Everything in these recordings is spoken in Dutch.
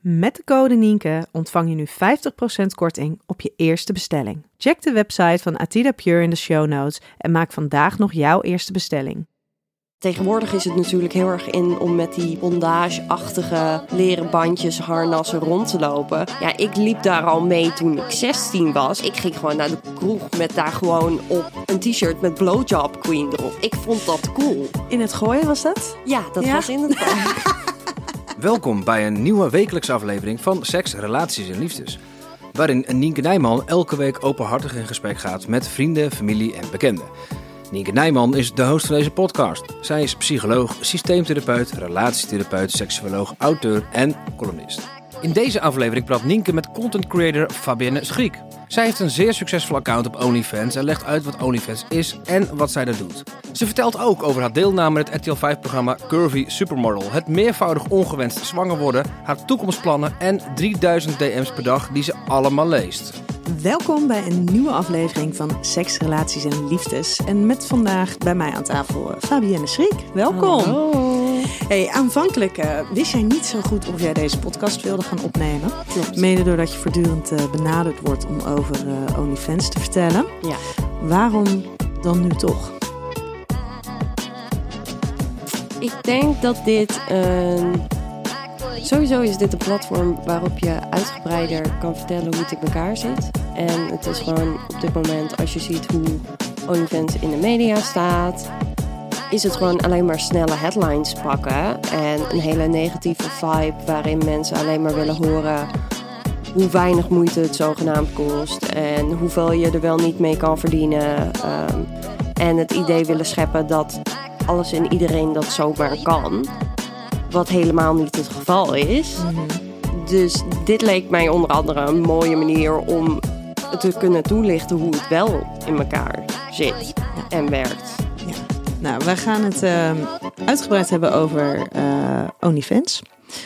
Met de code Nienke ontvang je nu 50% korting op je eerste bestelling. Check de website van Atida Pure in de show notes en maak vandaag nog jouw eerste bestelling. Tegenwoordig is het natuurlijk heel erg in om met die bondage-achtige leren bandjes, harnassen rond te lopen. Ja, ik liep daar al mee toen ik 16 was. Ik ging gewoon naar de kroeg met daar gewoon op een t-shirt met Blowjob Queen erop. Ik vond dat cool. In het gooien was dat? Ja, dat Ja? was in het Welkom bij een nieuwe wekelijkse aflevering van Seks, Relaties en Liefdes. Waarin Nienke Nijman elke week openhartig in gesprek gaat met vrienden, familie en bekenden. Nienke Nijman is de host van deze podcast. Zij is psycholoog, systeemtherapeut, relatietherapeut, seksuoloog, auteur en columnist. In deze aflevering praat Nienke met content creator Fabienne Schriek. Zij heeft een zeer succesvol account op OnlyFans en legt uit wat OnlyFans is en wat zij daar doet. Ze vertelt ook over haar deelname aan het RTL 5-programma Curvy Supermodel, het meervoudig ongewenst zwanger worden, haar toekomstplannen en 3000 DM's per dag die ze allemaal leest. Welkom bij een nieuwe aflevering van Seks, Relaties en Liefdes. En met vandaag bij mij aan tafel eh, Fabienne Schriek. Welkom. Hey, aanvankelijk eh, wist jij niet zo goed of jij deze podcast wilde gaan opnemen. Klopt. Mede doordat je voortdurend eh, benaderd wordt om over eh, OnlyFans te vertellen. Ja. Waarom dan nu toch? Ik denk dat dit een. Sowieso is dit een platform waarop je uitgebreider kan vertellen hoe het in elkaar zit. En het is gewoon op dit moment, als je ziet hoe OnlyFans in de media staat, is het gewoon alleen maar snelle headlines pakken. En een hele negatieve vibe waarin mensen alleen maar willen horen hoe weinig moeite het zogenaamd kost. En hoeveel je er wel niet mee kan verdienen. Ehm, en het idee willen scheppen dat alles en iedereen dat zomaar kan. Wat helemaal niet het geval is. Dus dit leek mij onder andere een mooie manier om te kunnen toelichten hoe het wel in elkaar zit en werkt. Nou, wij gaan het eh, uitgebreid hebben over eh, OnlyFans.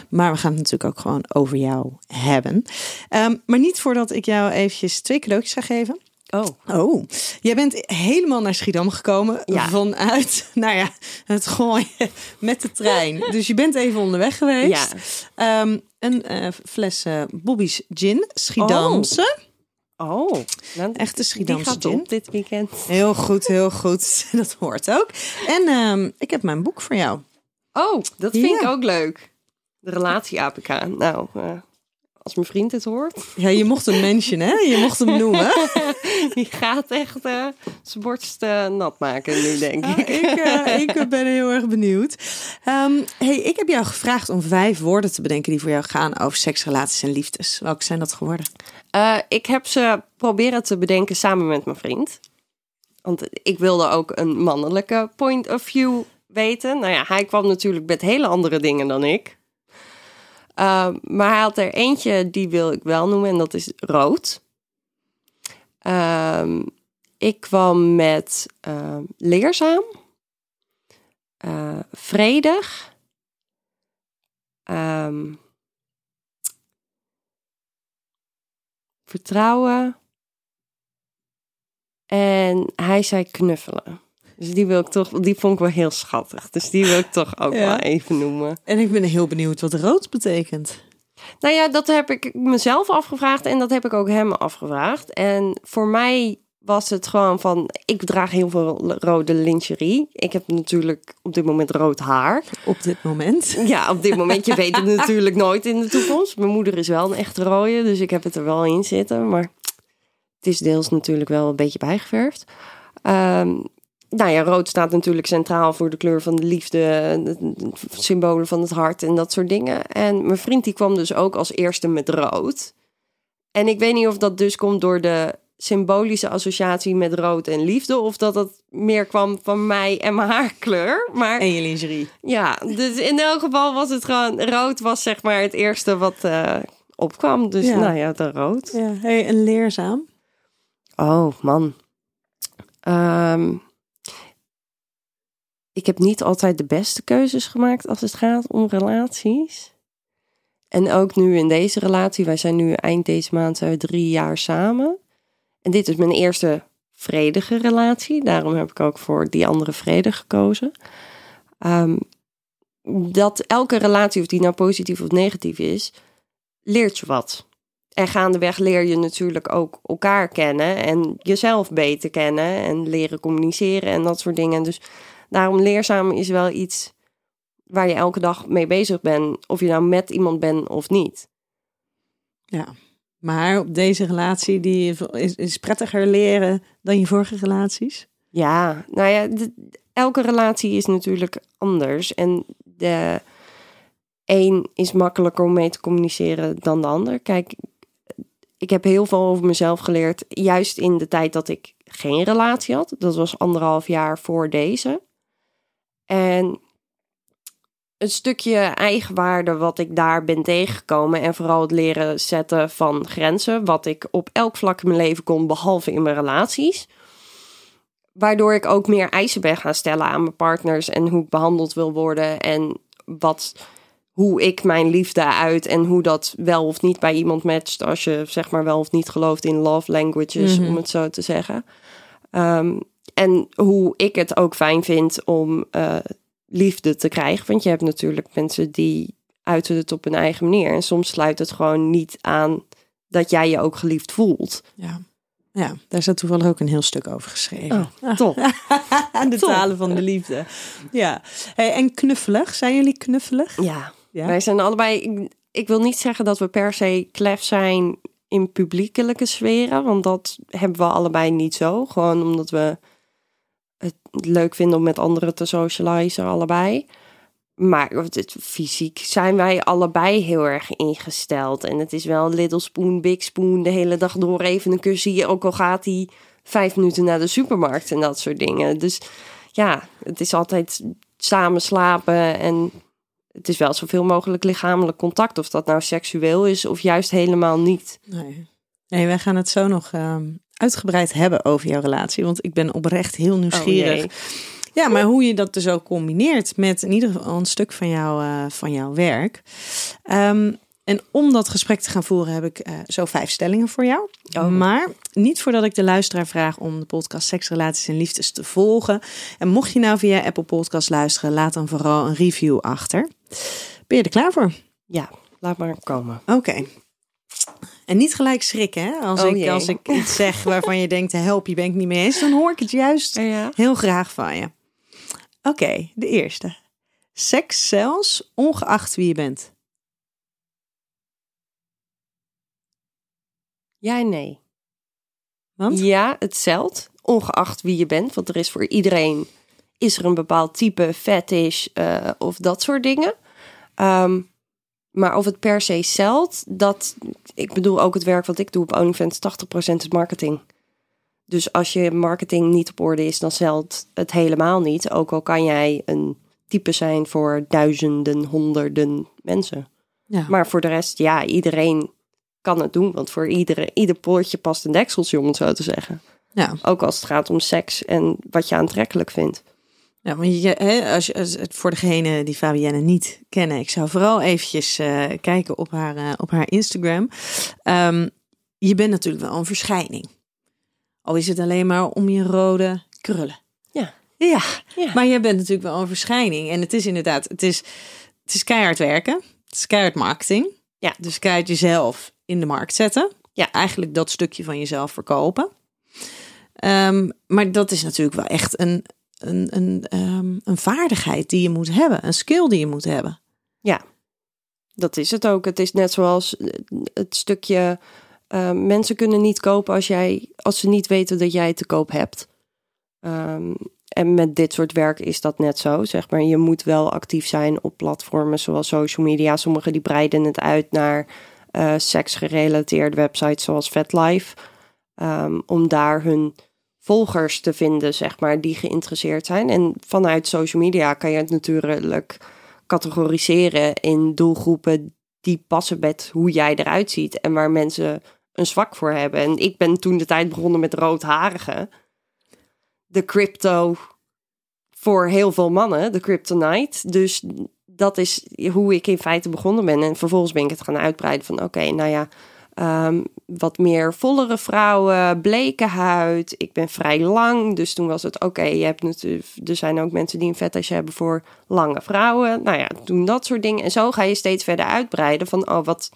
Maar we gaan het natuurlijk ook gewoon over jou hebben. Ehm, maar niet voordat ik jou eventjes twee cadeautjes ga geven. Oh, Oh, jij bent helemaal naar Schiedam gekomen Ja. vanuit, nou ja, het gooien met de trein. Dus je bent even onderweg geweest. Ehm, een eh, fles eh, Bobby's Gin, Schiedamse. oh. Dan, Echte die Schiedamse gaat gin. op dit weekend. Heel goed, heel goed. Dat hoort ook. En ehm, ik heb mijn boek voor jou. Oh, dat vind ik ook leuk. De relatie APK. Nou, eh, als mijn vriend het hoort, Ja, je mocht hem mention, hè? Je mocht hem noemen. die gaat echt zijn borst eh, nat maken nu, denk ik. ik, eh, ik ben heel erg benieuwd. Ehm, hey, ik heb jou gevraagd om vijf woorden te bedenken die voor jou gaan over seks, relaties en liefdes. Welke zijn dat geworden? Ik heb ze proberen te bedenken samen met mijn vriend. Want ik wilde ook een mannelijke point of view weten. Nou ja, hij kwam natuurlijk met hele andere dingen dan ik. Eh, maar hij had er eentje, die wil ik wel noemen, en dat is rood. Ehm, ik kwam met eh, leerzaam, eh, vredig, ehm, vertrouwen. En hij zei knuffelen. Dus die wil ik toch, die vond ik wel heel schattig. Dus die wil ik toch ook Ja. wel even noemen. En ik ben heel benieuwd wat rood betekent. Nou ja, dat heb ik mezelf afgevraagd en dat heb ik ook hem afgevraagd. En voor mij was het gewoon van, ik draag heel veel rode lingerie. Ik heb natuurlijk op dit moment rood haar. Op dit moment. Ja, op dit moment. Je weet het natuurlijk nooit in de toekomst. Mijn moeder is wel een echte rode, dus ik heb het er wel in zitten. Maar het is deels natuurlijk wel een beetje bijgeverfd. Ehm, nou ja, rood staat natuurlijk centraal voor de kleur van de liefde, de symbolen van het hart en dat soort dingen. En mijn vriend die kwam dus ook als eerste met rood. En ik weet niet of dat dus komt door de symbolische associatie met rood en liefde. Of dat het meer kwam van mij en mijn haarkleur. Maar En je lingerie. ja, dus in elk geval was het gewoon... Rood was zeg maar het eerste wat eh, opkwam. Dus Ja. nou ja, de rood. Ja, hey, en leerzaam. Oh, man. Ehm, ik heb niet altijd de beste keuzes gemaakt als het gaat om relaties. En ook nu in deze relatie. Wij zijn nu eind deze maand we drie jaar samen. En dit is mijn eerste vredige relatie. Daarom heb ik ook voor die andere vrede gekozen. Ehm, dat elke relatie, of die nou positief of negatief is, leert je wat. En gaandeweg leer je natuurlijk ook elkaar kennen en jezelf beter kennen en leren communiceren en dat soort dingen. Dus daarom leerzaam is wel iets waar je elke dag mee bezig bent, of je nou met iemand bent of niet. Ja. Maar op deze relatie die is, is prettiger leren dan je vorige relaties. Ja, nou ja, de- elke relatie is natuurlijk anders. En de een is makkelijker om mee te communiceren dan de ander. Kijk, ik heb heel veel over mezelf geleerd, juist in de tijd dat ik geen relatie had. Dat was anderhalf jaar voor deze. En een stukje eigenwaarde wat ik daar ben tegengekomen. En vooral het leren zetten van grenzen. Wat ik op elk vlak in mijn leven kon, behalve in mijn relaties. Waardoor ik ook meer eisen ben gaan stellen aan mijn partners. En hoe ik behandeld wil worden. En wat, hoe ik mijn liefde uit. En hoe dat wel of niet bij iemand matcht. Als je zeg maar wel of niet gelooft in love languages, Mhm. om het zo te zeggen. Ehm, en hoe ik het ook fijn vind om eh, liefde te krijgen. Want je hebt natuurlijk mensen die uiten het op hun eigen manier. En soms sluit het gewoon niet aan dat jij je ook geliefd voelt. Ja. Ja, daar staat toevallig ook een heel stuk over geschreven. Oh, top. de top. talen van de liefde. Ja. Hey, en knuffelig. Zijn jullie knuffelig? Ja, Ja. wij zijn allebei. Ik, ik wil niet zeggen dat we per se klef zijn in publiekelijke sferen, want dat hebben we allebei niet zo. Gewoon omdat we het leuk vinden om met anderen te socializen, allebei. Maar het, fysiek zijn wij allebei heel erg ingesteld. En het is wel little spoon, big spoon, de hele dag door even een kusje. Ook al gaat hij vijf minuten naar de supermarkt en dat soort dingen. Dus ja, het is altijd samen slapen en het is wel zoveel mogelijk lichamelijk contact. Of dat nou seksueel is of juist helemaal niet. Nee. Nee, wij gaan het zo nog ehm, uitgebreid hebben over jouw relatie. Want ik ben oprecht heel nieuwsgierig. Oh, jee. ja, maar hoe je dat dus ook combineert met in ieder geval een stuk van, jouw eh, van jouw werk. Ehm, en om dat gesprek te gaan voeren heb ik eh, zo vijf stellingen voor jou. Oh. Maar niet voordat ik de luisteraar vraag om de podcast Seks, Relaties en Liefdes te volgen. En mocht je nou via Apple Podcast luisteren, laat dan vooral een review achter. Ben je er klaar voor? Ja, laat maar komen. Oké. En niet gelijk schrikken, hè? Als, Oh ik, als ik iets zeg waarvan je denkt, help, je ben ik niet mee eens, dan hoor ik het juist Ja. heel graag van je. Oké, de eerste. Seks zelfs, ongeacht wie je bent. Ja en nee. Want? Ja, het zelt, ongeacht wie je bent. Want er is voor iedereen is er een bepaald type fetish eh, of dat soort dingen. Ehm, maar of het per se zelt, dat... Ik bedoel ook het werk wat ik doe op OnlyFans, 80% is marketing. Dus als je marketing niet op orde is, dan zelt het helemaal niet. Ook al kan jij een type zijn voor duizenden, honderden mensen. Ja. Maar voor de rest, ja, iedereen kan het doen. Want voor iedere, ieder poortje past een dekseltje, om het zo te zeggen. ja. Ook als het gaat om seks en wat je aantrekkelijk vindt. Ja, want je, hè, als je, voor degene die Fabienne niet kennen, ik zou vooral eventjes eh, kijken op haar, eh, op haar Instagram. Ehm, je bent natuurlijk wel een verschijning. Al is het alleen maar om je rode krullen. Ja. Ja, Ja. maar jij bent natuurlijk wel een verschijning. En het is inderdaad, het is, het is keihard werken. Het is keihard marketing. Ja. Dus keihard jezelf in de markt zetten. Ja. Eigenlijk dat stukje van jezelf verkopen. Ehm, maar dat is natuurlijk wel echt een, een, een, ehm, een vaardigheid die je moet hebben. Een skill die je moet hebben. Dat is het ook. Het is net zoals eh, het stukje. eh, mensen kunnen niet kopen als, jij, als ze niet weten dat jij te koop hebt. Ehm, en met dit soort werk is dat net zo. Zeg maar. Je moet wel actief zijn op platformen zoals social media. Sommigen die breiden het uit naar eh seksgerelateerde websites zoals FetLife. Ehm, om daar hun volgers te vinden, zeg maar, die geïnteresseerd zijn. En vanuit social media kan je het natuurlijk categoriseren in doelgroepen die passen met hoe jij eruit ziet en waar mensen een zwak voor hebben. En ik ben toen de tijd begonnen met roodharigen. De crypto voor heel veel mannen, de kryptonite. Dus dat is hoe ik in feite begonnen ben. En vervolgens ben ik het gaan uitbreiden van oké, nou ja, ehm, wat meer vollere vrouwen, bleke huid. Ik ben vrij lang, dus toen was het oké. je hebt natuurlijk, er zijn ook mensen die een fetish hebben voor lange vrouwen. Nou ja, toen dat soort dingen. En zo ga je steeds verder uitbreiden van oh, wat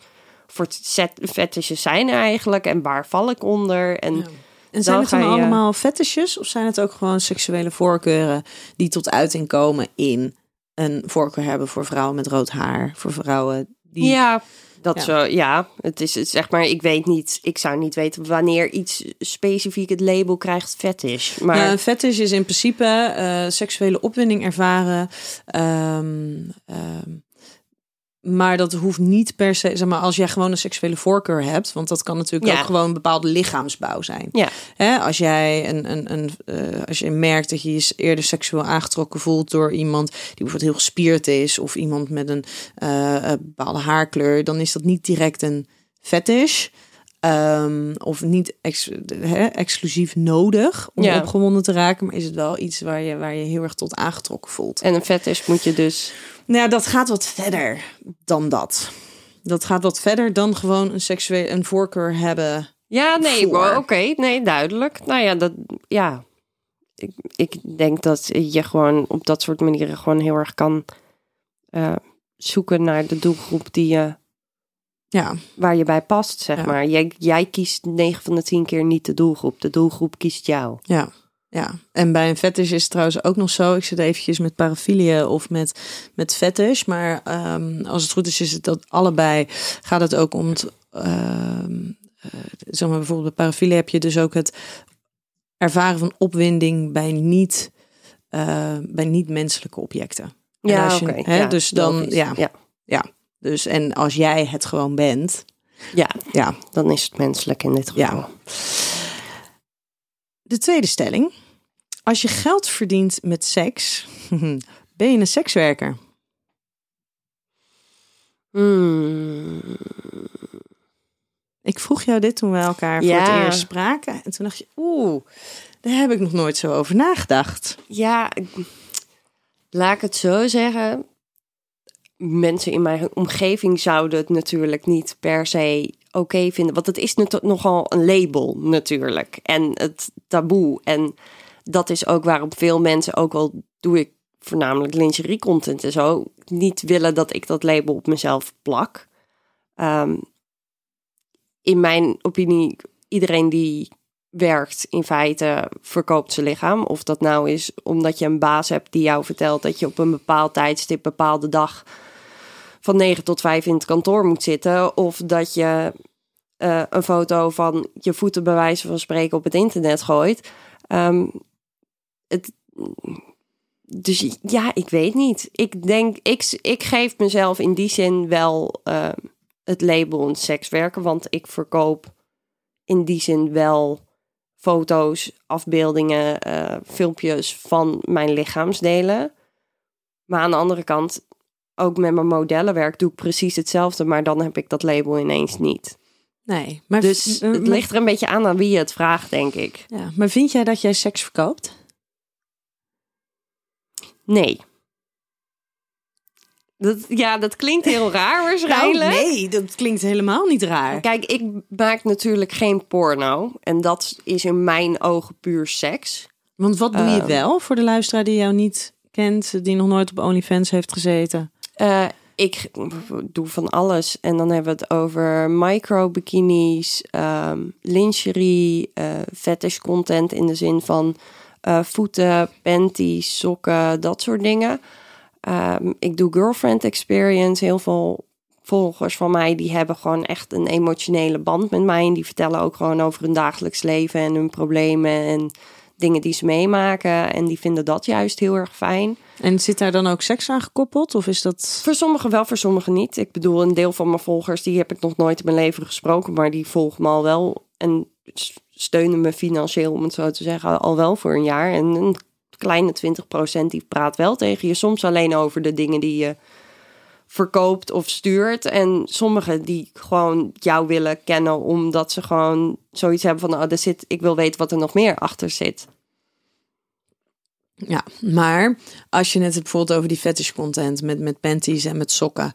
voor set, fetishes zijn er eigenlijk en waar val ik onder? En En zijn het dan je- allemaal fetishes of zijn het ook gewoon seksuele voorkeuren die tot uiting komen in een voorkeur hebben voor vrouwen met rood haar, voor vrouwen die Ja, dat Ja. zo. Ja, het is het, zeg maar. Ik weet niet. Ik zou niet weten wanneer iets specifiek het label krijgt fetish. Maar Ja, een fetish is in principe eh, seksuele opwinding ervaren. ehm, ehm, maar dat hoeft niet per se, zeg maar, als jij gewoon een seksuele voorkeur hebt, want dat kan natuurlijk Ja. ook gewoon een bepaalde lichaamsbouw zijn. Ja. Hè, als jij een, een, een eh, als je merkt dat je je eerder seksueel aangetrokken voelt door iemand die bijvoorbeeld heel gespierd is, of iemand met een eh, eh, bepaalde haarkleur, dan is dat niet direct een fetish. Ehm, of niet ex- exclusief nodig om Ja. opgewonden te raken, maar is het wel iets waar je, waar je heel erg tot aangetrokken voelt. en een fetish moet je dus. Nou, ja, dat gaat wat verder dan dat. Dat gaat wat verder dan gewoon een seksuele een voorkeur hebben. Ja, nee, Voor. oké, nee, duidelijk. Nou ja, dat ja. Ik, ik denk dat je gewoon op dat soort manieren gewoon heel erg kan eh, zoeken naar de doelgroep die je Ja, waar je bij past, zeg Ja. maar. Jij, jij kiest 9 van de 10 keer niet de doelgroep. De doelgroep kiest jou. ja, ja. En bij een fetish is het trouwens ook nog zo. Ik zit eventjes met parafilie of met, met fetish. Maar ehm, als het goed is, is het dat allebei gaat het ook om het... ehm, eh, zeg maar bijvoorbeeld bij parafilie heb je dus ook het ervaren van opwinding bij niet, eh, bij niet menselijke objecten. En Ja, oké. ja, dus dan, ja, ja. Dus en als jij het gewoon bent, Ja, ja. dan is het menselijk in dit geval. Ja. De tweede stelling: als je geld verdient met seks, ben je een sekswerker? Hmm. Ik vroeg jou dit toen we elkaar voor Ja. het eerst spraken, en toen dacht je, oeh, daar heb ik nog nooit zo over nagedacht. Ja, laat ik het zo zeggen. Mensen in mijn omgeving zouden het natuurlijk niet per se oké vinden. Want het is nogal een label natuurlijk. En het taboe. En dat is ook waarom veel mensen, ook al doe ik voornamelijk lingerie content en zo, niet willen dat ik dat label op mezelf plak. Ehm, in mijn opinie, iedereen die werkt in feite verkoopt zijn lichaam. Of dat nou is omdat je een baas hebt die jou vertelt dat je op een bepaald tijdstip, bepaalde dag van 9 tot 5 in het kantoor moet zitten. Of dat je eh, een foto van je voeten bij wijze van spreken op het internet gooit. Ehm, het, dus ja, ik weet niet. Ik denk, ik, ik geef mezelf in die zin wel eh, het label een sekswerker, want ik verkoop in die zin wel foto's, afbeeldingen, eh, filmpjes van mijn lichaamsdelen. Maar aan de andere kant, ook met mijn modellenwerk doe ik precies hetzelfde, maar dan heb ik dat label ineens niet. Nee, maar, Dus het ligt er een beetje aan aan wie je het vraagt, denk ik. ja, maar vind jij dat jij seks verkoopt? Nee. Dat, ja, dat klinkt heel raar waarschijnlijk. Nou, nee, dat klinkt helemaal niet raar. Kijk, ik maak natuurlijk geen porno. En dat is in mijn ogen puur seks. Want wat doe je Ehm. wel voor de luisteraar die jou niet kent, die nog nooit op OnlyFans heeft gezeten? Eh, ik doe van alles. En dan hebben we het over micro bikinis, ehm, lingerie, uh, fetish content in de zin van uh, voeten, panties, sokken, dat soort dingen. Ehm, ik doe girlfriend experience. Heel veel volgers van mij die hebben gewoon echt een emotionele band met mij. En die vertellen ook gewoon over hun dagelijks leven en hun problemen en dingen die ze meemaken. En die vinden dat juist heel erg fijn. En zit daar dan ook seks aan gekoppeld? Of is dat. Voor sommigen wel, voor sommigen niet. Ik bedoel, een deel van mijn volgers, die heb ik nog nooit in mijn leven gesproken. Maar die volgen me al wel. En steunen me financieel, om het zo te zeggen, al wel voor een jaar. En een kleine 20% die praat wel tegen je. Soms alleen over de dingen die je verkoopt of stuurt. En sommigen die gewoon jou willen kennen omdat ze gewoon zoiets hebben van, oh, er zit, ik wil weten wat er nog meer achter zit. Ja, maar als je het bijvoorbeeld over die fetish content met, met panties en met sokken.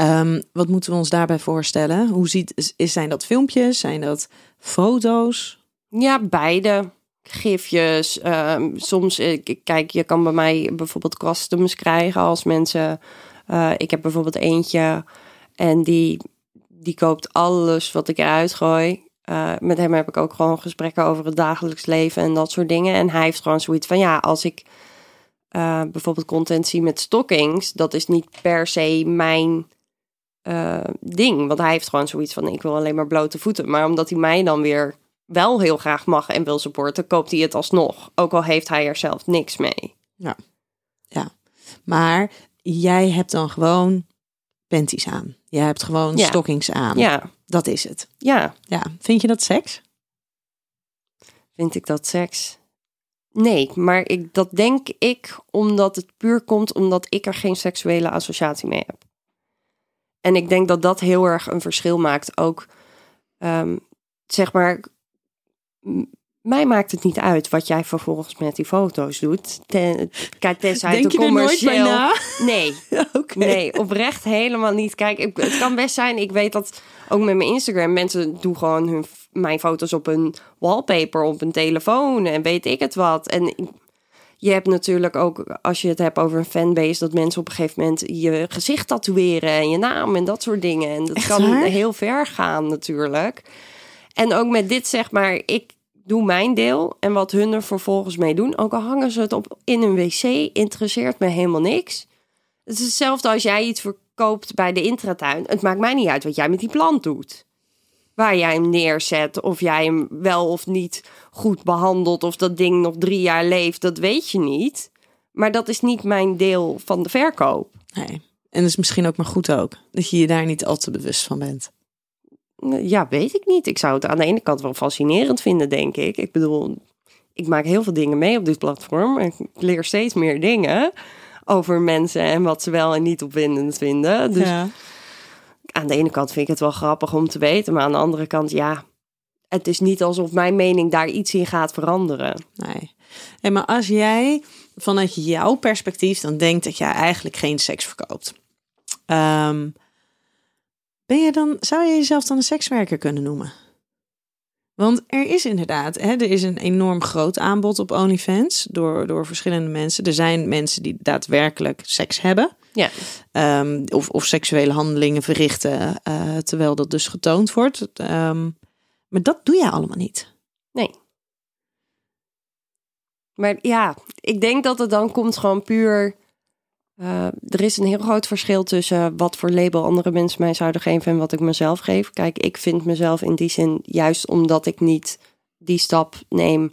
Um, wat moeten we ons daarbij voorstellen? Hoe ziet, is, zijn dat filmpjes? Zijn dat foto's? Ja, beide. Gifjes. Um, soms, kijk, je kan bij mij bijvoorbeeld customs krijgen als mensen uh, ik heb bijvoorbeeld eentje en die, die koopt alles wat ik eruit gooi. Uh, met hem heb ik ook gewoon gesprekken over het dagelijks leven en dat soort dingen. En hij heeft gewoon zoiets van: ja, als ik uh, bijvoorbeeld content zie met stockings, dat is niet per se mijn ding. Want hij heeft gewoon zoiets van: ik wil alleen maar blote voeten. Maar omdat hij mij dan weer wel heel graag mag en wil supporten, koopt hij het alsnog. Ook al heeft hij er zelf niks mee. Ja, ja. Maar jij hebt dan gewoon panties aan. Jij hebt gewoon ja. stockings aan. Ja. Dat is het. Ja. Ja. Vind je dat seks? Vind ik dat seks? Nee, maar ik, dat denk ik omdat het puur komt omdat ik er geen seksuele associatie mee heb. En ik denk dat dat heel erg een verschil maakt. Ook, um, zeg maar, mij maakt het niet uit wat jij vervolgens met die foto's doet. Ten, kijk, tenzij Denk het commercieel... na? Nee. okay. Nee, oprecht helemaal niet. Kijk, ik, het kan best zijn. Ik weet dat ook met mijn Instagram mensen doen gewoon hun, mijn foto's op een wallpaper, op een telefoon en weet ik het wat. En je hebt natuurlijk ook, als je het hebt over een fanbase, dat mensen op een gegeven moment je gezicht tatoeëren en je naam en dat soort dingen. En dat kan heel ver gaan natuurlijk. En ook met dit zeg maar, ik doe mijn deel. En wat hun er vervolgens mee doen, ook al hangen ze het op in een wc, interesseert me helemaal niks. Het is hetzelfde als jij iets verkoopt bij de intratuin. Het maakt mij niet uit wat jij met die plant doet. Waar jij hem neerzet, of jij hem wel of niet goed behandelt, of dat ding nog drie jaar leeft, dat weet je niet. Maar dat is niet mijn deel van de verkoop. Nee. En dat is misschien ook maar goed ook, dat je je daar niet al te bewust van bent. Ja, weet ik niet. Ik zou het aan de ene kant wel fascinerend vinden, denk ik. Ik bedoel, ik maak heel veel dingen mee op dit platform. Ik leer steeds meer dingen over mensen en wat ze wel en niet opwindend vinden. Dus ja. aan de ene kant vind ik het wel grappig om te weten. Maar aan de andere kant, ja, het is niet alsof mijn mening daar iets in gaat veranderen. Nee. Hey, maar als jij vanuit jouw perspectief dan denkt dat jij eigenlijk geen seks verkoopt. Um, ben je dan, zou je jezelf dan een sekswerker kunnen noemen? Want er is inderdaad, hè, er is een enorm groot aanbod op OnlyFans door, door verschillende mensen. Er zijn mensen die daadwerkelijk seks hebben. Ja. Um, of, of seksuele handelingen verrichten, uh, terwijl dat dus getoond wordt. Um, maar dat doe jij allemaal niet. Nee. Maar ja, ik denk dat het dan komt gewoon puur uh, er is een heel groot verschil tussen wat voor label andere mensen mij zouden geven en wat ik mezelf geef. Kijk, ik vind mezelf in die zin, juist omdat ik niet die stap neem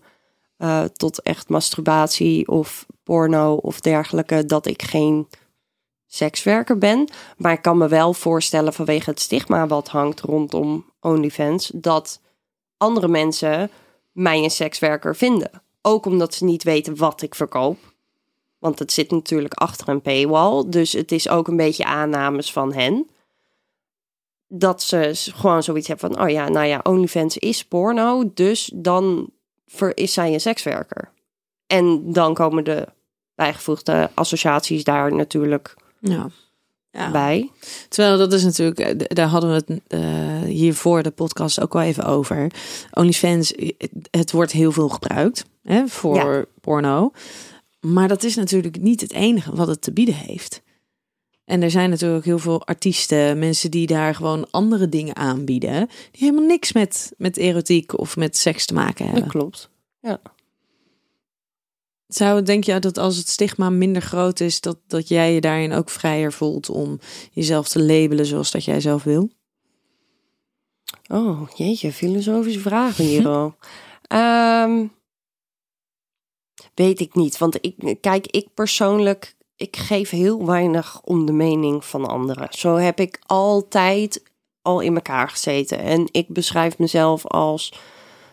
uh, tot echt masturbatie of porno of dergelijke, dat ik geen sekswerker ben. Maar ik kan me wel voorstellen vanwege het stigma wat hangt rondom OnlyFans, dat andere mensen mij een sekswerker vinden. Ook omdat ze niet weten wat ik verkoop. Want het zit natuurlijk achter een paywall. Dus het is ook een beetje aannames van hen. Dat ze gewoon zoiets hebben van: oh ja, nou ja, OnlyFans is porno. Dus dan is zij een sekswerker. En dan komen de bijgevoegde associaties daar natuurlijk ja. Ja. bij. Terwijl dat is natuurlijk, eh, daar hadden we het uh, hier voor de podcast ook wel even over. OnlyFans, het wordt heel veel gebruikt hè, voor porno. Maar dat is natuurlijk niet het enige wat het te bieden heeft. En er zijn natuurlijk heel veel artiesten, mensen die daar gewoon andere dingen aanbieden, die helemaal niks met, met erotiek of met seks te maken hebben. Dat klopt. Zou denk je dat als het stigma minder groot is, dat, dat jij je daarin ook vrijer voelt om jezelf te labelen zoals dat jij zelf wil? Oh, jeetje, filosofische vragen hier al. Ehm, weet ik niet, want ik, kijk, ik persoonlijk, ik geef heel weinig om de mening van anderen. Zo heb ik altijd al in elkaar gezeten. En ik beschrijf mezelf als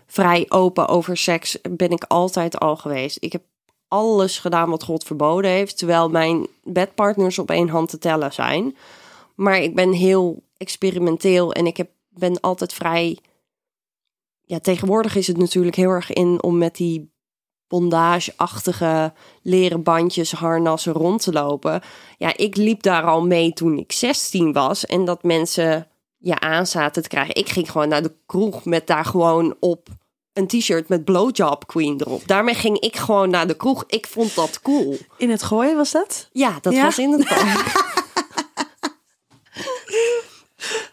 vrij open over seks, ben ik altijd al geweest. Ik heb alles gedaan wat God verboden heeft, terwijl mijn bedpartners op één hand te tellen zijn. Maar ik ben heel experimenteel en ik heb, ben altijd vrij. Ja, tegenwoordig is het natuurlijk heel erg in om met die bondage-achtige leren bandjes, harnassen rond te lopen. Ja, ik liep daar al mee toen ik 16 was en dat mensen je aan zaten te krijgen. Ik ging gewoon naar de kroeg met daar gewoon op een t-shirt met blowjob queen erop. Daarmee ging ik gewoon naar de kroeg. Ik vond dat cool. In het gooien was dat? Ja, dat Ja? was in het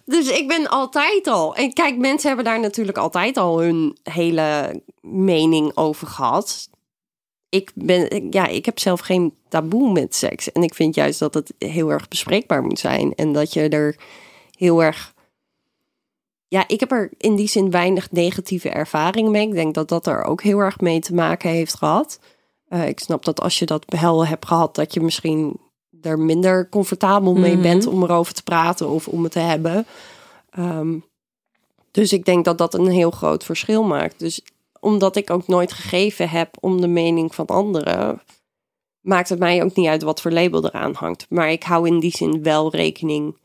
Dus ik ben altijd al. En kijk, mensen hebben daar natuurlijk altijd al hun hele mening over gehad. Ik ben, ja, ik heb zelf geen taboe met seks. En ik vind juist dat het heel erg bespreekbaar moet zijn. En dat je er heel erg. Ja, ik heb er in die zin weinig negatieve ervaringen mee. Ik denk dat dat er ook heel erg mee te maken heeft gehad. Eh, ik snap dat als je dat wel hebt gehad, dat je misschien er minder comfortabel mee Mhm. bent om erover te praten of om het te hebben. Ehm, dus ik denk dat dat een heel groot verschil maakt. Dus omdat ik ook nooit gegeven heb om de mening van anderen, maakt het mij ook niet uit wat voor label eraan hangt. Maar ik hou in die zin wel rekening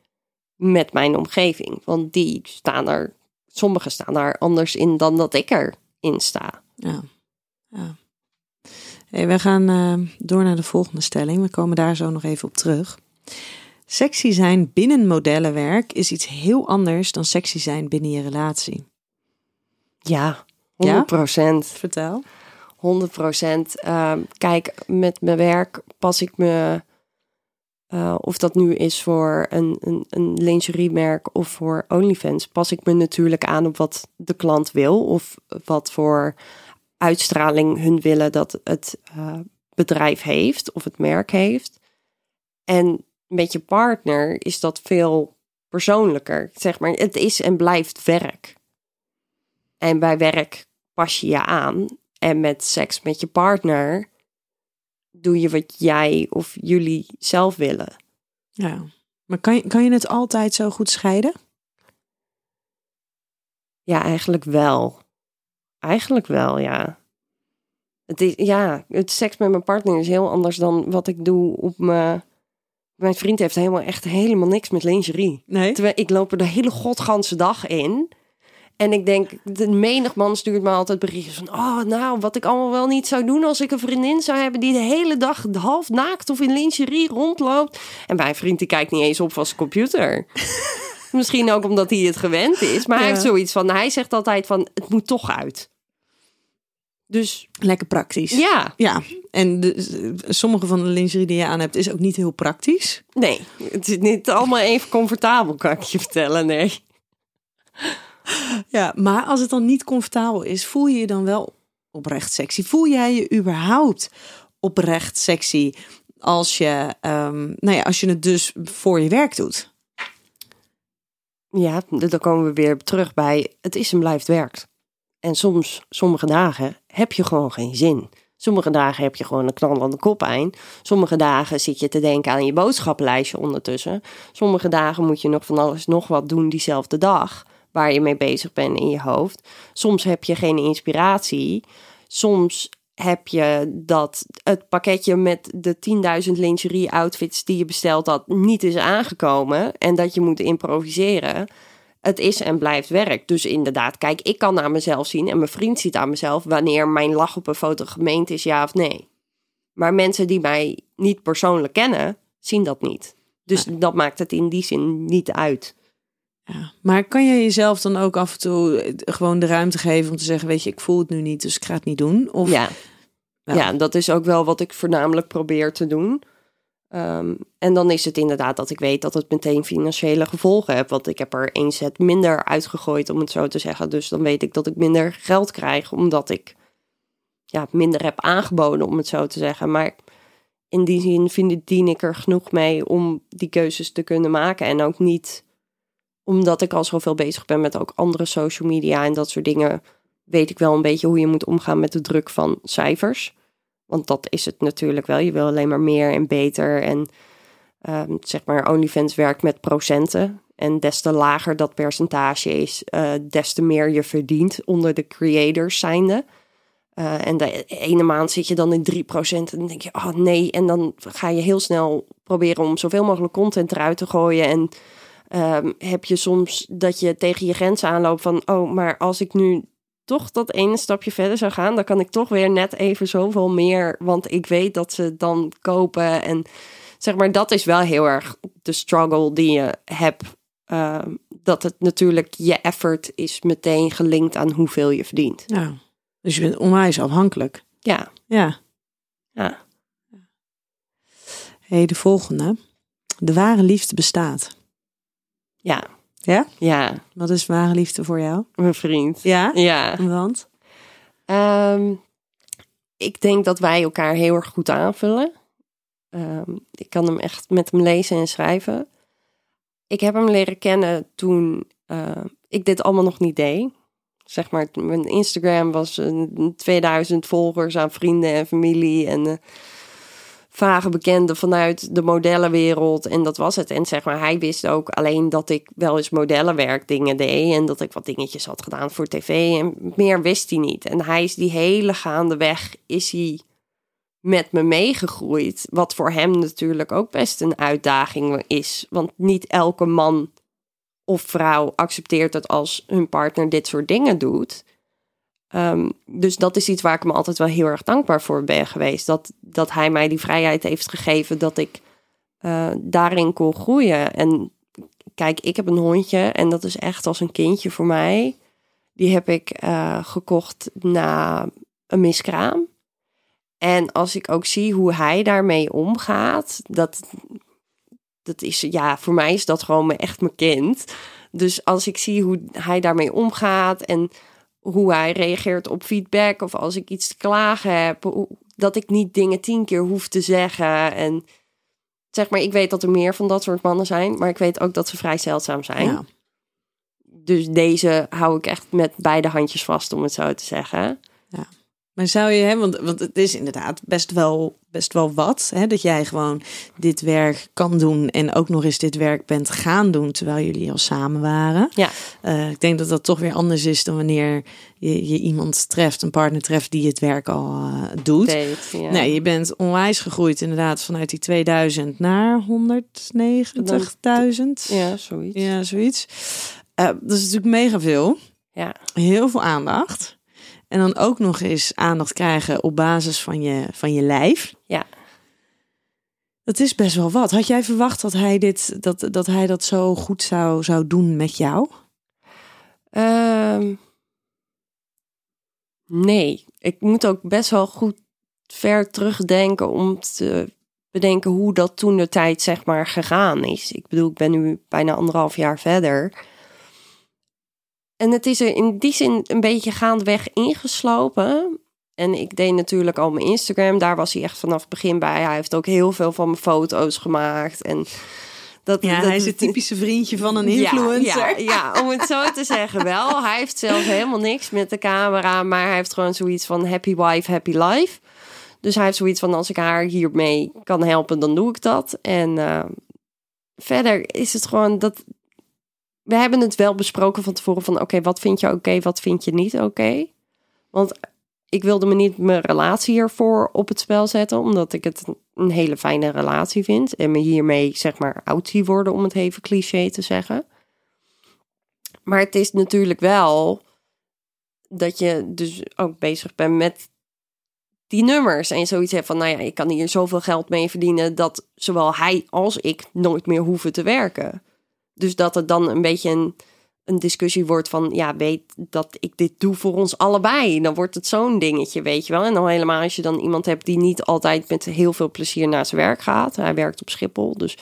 met mijn omgeving. Want die staan er, sommigen staan daar anders in dan dat ik erin sta. Ja. ja. Hey, we gaan eh, door naar de volgende stelling. We komen daar zo nog even op terug. Sexy zijn binnen modellenwerk is iets heel anders dan sexy zijn binnen je relatie. Ja, 100 procent. Vertel. 100 procent. kijk, met mijn werk pas ik me, eh, of dat nu is voor een, een, een lingeriemerk of voor OnlyFans, pas ik me natuurlijk aan op wat de klant wil of wat voor uitstraling hun willen dat het eh, bedrijf heeft of het merk heeft. En met je partner is dat veel persoonlijker. Zeg maar, het is en blijft werk. En bij werk pas je je aan. En met seks met je partner doe je wat jij of jullie zelf willen. Ja. Maar kan je, kan je het altijd zo goed scheiden? Ja, eigenlijk wel. Eigenlijk wel, ja. Het is, ja, het seks met mijn partner is heel anders dan wat ik doe op mijn... Mijn vriend heeft helemaal echt helemaal niks met lingerie. Nee. Terwijl ik loop er de hele godganse dag in. En ik denk, de menig man stuurt me altijd berichtjes van... Oh, nou, wat ik allemaal wel niet zou doen als ik een vriendin zou hebben... die de hele dag half naakt of in lingerie rondloopt. En mijn vriend die kijkt niet eens op van zijn computer. Misschien ook omdat hij het gewend is. Maar hij heeft zoiets van... Hij zegt altijd van, het moet toch uit. Dus Lekker praktisch. ja, Ja, en de, sommige van de lingerie die je aan hebt is ook niet heel praktisch. nee. Het is niet allemaal even comfortabel, kan ik je vertellen. Nee. Ja, maar als het dan niet comfortabel is, voel je je dan wel oprecht sexy? Voel jij je überhaupt oprecht sexy als je, ehm, nou ja, als je het dus voor je werk doet? Ja, dan komen we weer terug bij het is en blijft werk. En soms, sommige dagen, heb je gewoon geen zin. Sommige dagen heb je gewoon een knal aan de kop eind. Sommige dagen zit je te denken aan je boodschappenlijstje ondertussen. Sommige dagen moet je nog van alles nog wat doen diezelfde dag. Waar je mee bezig bent in je hoofd. Soms heb je geen inspiratie. Soms heb je dat het pakketje met de 10.000 lingerie outfits die je besteld had niet is aangekomen. En dat je moet improviseren. Het is en blijft werk. Dus inderdaad, kijk, ik kan naar mezelf zien en mijn vriend ziet aan mezelf wanneer mijn lach op een foto gemeend is, ja of nee. Maar mensen die mij niet persoonlijk kennen, zien dat niet. Dus dat maakt het in die zin niet uit. Ja. Maar kan je jezelf dan ook af en toe eh, gewoon de ruimte geven om te zeggen, weet je, ik voel het nu niet, dus ik ga het niet doen? Of Ja. ja, dat is ook wel wat ik voornamelijk probeer te doen. Ehm, en dan is het inderdaad dat ik weet dat het meteen financiële gevolgen heeft. Want ik heb er één set minder uitgegooid, om het zo te zeggen. Dus dan weet ik dat ik minder geld krijg, omdat ik ja, minder heb aangeboden, om het zo te zeggen. Maar in die zin vind, dien ik er genoeg mee om die keuzes te kunnen maken. En ook niet omdat ik al zoveel bezig ben met ook andere social media en dat soort dingen. Weet ik wel een beetje hoe je moet omgaan met de druk van cijfers. Want dat is het natuurlijk wel. Je wil alleen maar meer en beter. En um, zeg maar, OnlyFans werkt met procenten. En des te lager dat percentage is, uh, des te meer je verdient onder de creators zijnde. Uh, en de ene maand zit je dan in 3% en dan denk je, oh nee. En dan ga je heel snel proberen om zoveel mogelijk content eruit te gooien. En um, heb je soms dat je tegen je grenzen aanloopt van, oh, maar als ik nu toch dat ene stapje verder zou gaan, dan kan ik toch weer net even zoveel meer, want ik weet dat ze dan kopen. En zeg maar, dat is wel heel erg de struggle die je hebt. Uh, dat het natuurlijk je effort is meteen gelinkt aan hoeveel je verdient. Ja, dus je bent onwijs afhankelijk. Ja. Ja. Ja. hey, de volgende. De ware liefde bestaat. Ja. Ja? Ja. Wat is ware liefde voor jou? Mijn vriend. Ja? Ja. Want? Um, ik denk dat wij elkaar heel erg goed aanvullen. Um, ik kan hem echt met hem lezen en schrijven. Ik heb hem leren kennen toen uh, ik dit allemaal nog niet deed. Zeg maar, mijn Instagram was uh, 2000 volgers aan vrienden en familie. En uh, vage bekenden vanuit de modellenwereld. En dat was het. En zeg maar, hij wist ook alleen dat ik wel eens modellenwerk dingen deed. En dat ik wat dingetjes had gedaan voor tv. En meer wist hij niet. En hij is die hele gaande weg, is hij met me meegegroeid. Wat voor hem natuurlijk ook best een uitdaging is. Want niet elke man of vrouw accepteert het als hun partner dit soort dingen doet. Um, dus dat is iets waar ik me altijd wel heel erg dankbaar voor ben geweest. Dat, dat hij mij die vrijheid heeft gegeven dat ik uh, daarin kon groeien. En kijk, ik heb een hondje en dat is echt als een kindje voor mij. Die heb ik uh, gekocht na een miskraam. En als ik ook zie hoe hij daarmee omgaat, dat, dat is, ja, voor mij is dat gewoon echt mijn kind. Dus als ik zie hoe hij daarmee omgaat en hoe hij reageert op feedback of als ik iets te klagen heb, dat ik niet dingen tien keer hoef te zeggen. En zeg maar, ik weet dat er meer van dat soort mannen zijn, maar ik weet ook dat ze vrij zeldzaam zijn. Ja. Dus deze hou ik echt met beide handjes vast, om het zo te zeggen. Ja. Maar zou je, hè, want, want het is inderdaad best wel, best wel wat, hè, dat jij gewoon dit werk kan doen en ook nog eens dit werk bent gaan doen terwijl jullie al samen waren. Ja. Uh, ik denk dat dat toch weer anders is dan wanneer je, je iemand treft, een partner treft die het werk al uh, doet. Deed, ja. Nee, je bent onwijs gegroeid inderdaad vanuit die 2000 naar 190.000. Ja, zoiets. Ja, zoiets. Uh, dat is natuurlijk mega veel. Ja. Heel veel aandacht. En dan ook nog eens aandacht krijgen op basis van je, van je lijf. Ja. Dat is best wel wat. Had jij verwacht dat hij, dit, dat, dat, hij dat zo goed zou, zou doen met jou? Um, nee. Ik moet ook best wel goed ver terugdenken om te bedenken hoe dat toen de tijd zeg maar gegaan is. Ik bedoel, ik ben nu bijna anderhalf jaar verder. En het is er in die zin een beetje gaandeweg ingeslopen. En ik deed natuurlijk al mijn Instagram. Daar was hij echt vanaf het begin bij. Hij heeft ook heel veel van mijn foto's gemaakt. En dat, ja, dat, hij is het typische vriendje van een influencer. Ja, ja, ja, om het zo te zeggen wel. Hij heeft zelf helemaal niks met de camera. Maar hij heeft gewoon zoiets van happy wife, happy life. Dus hij heeft zoiets van als ik haar hiermee kan helpen, dan doe ik dat. En uh, verder is het gewoon dat we hebben het wel besproken van tevoren van oké, wat vind je oké, wat vind je niet oké. Want ik wilde me niet mijn relatie hiervoor op het spel zetten, omdat ik het een hele fijne relatie vind en me hiermee zeg maar oud zie worden om het even cliché te zeggen. Maar het is natuurlijk wel dat je dus ook bezig bent met die nummers en zoiets hebt van nou ja, ik kan hier zoveel geld mee verdienen dat zowel hij als ik nooit meer hoeven te werken. Dus dat het dan een beetje een, een discussie wordt van, ja, weet dat ik dit doe voor ons allebei. Dan wordt het zo'n dingetje, weet je wel. En dan helemaal als je dan iemand hebt die niet altijd met heel veel plezier naar zijn werk gaat. Hij werkt op Schiphol, dus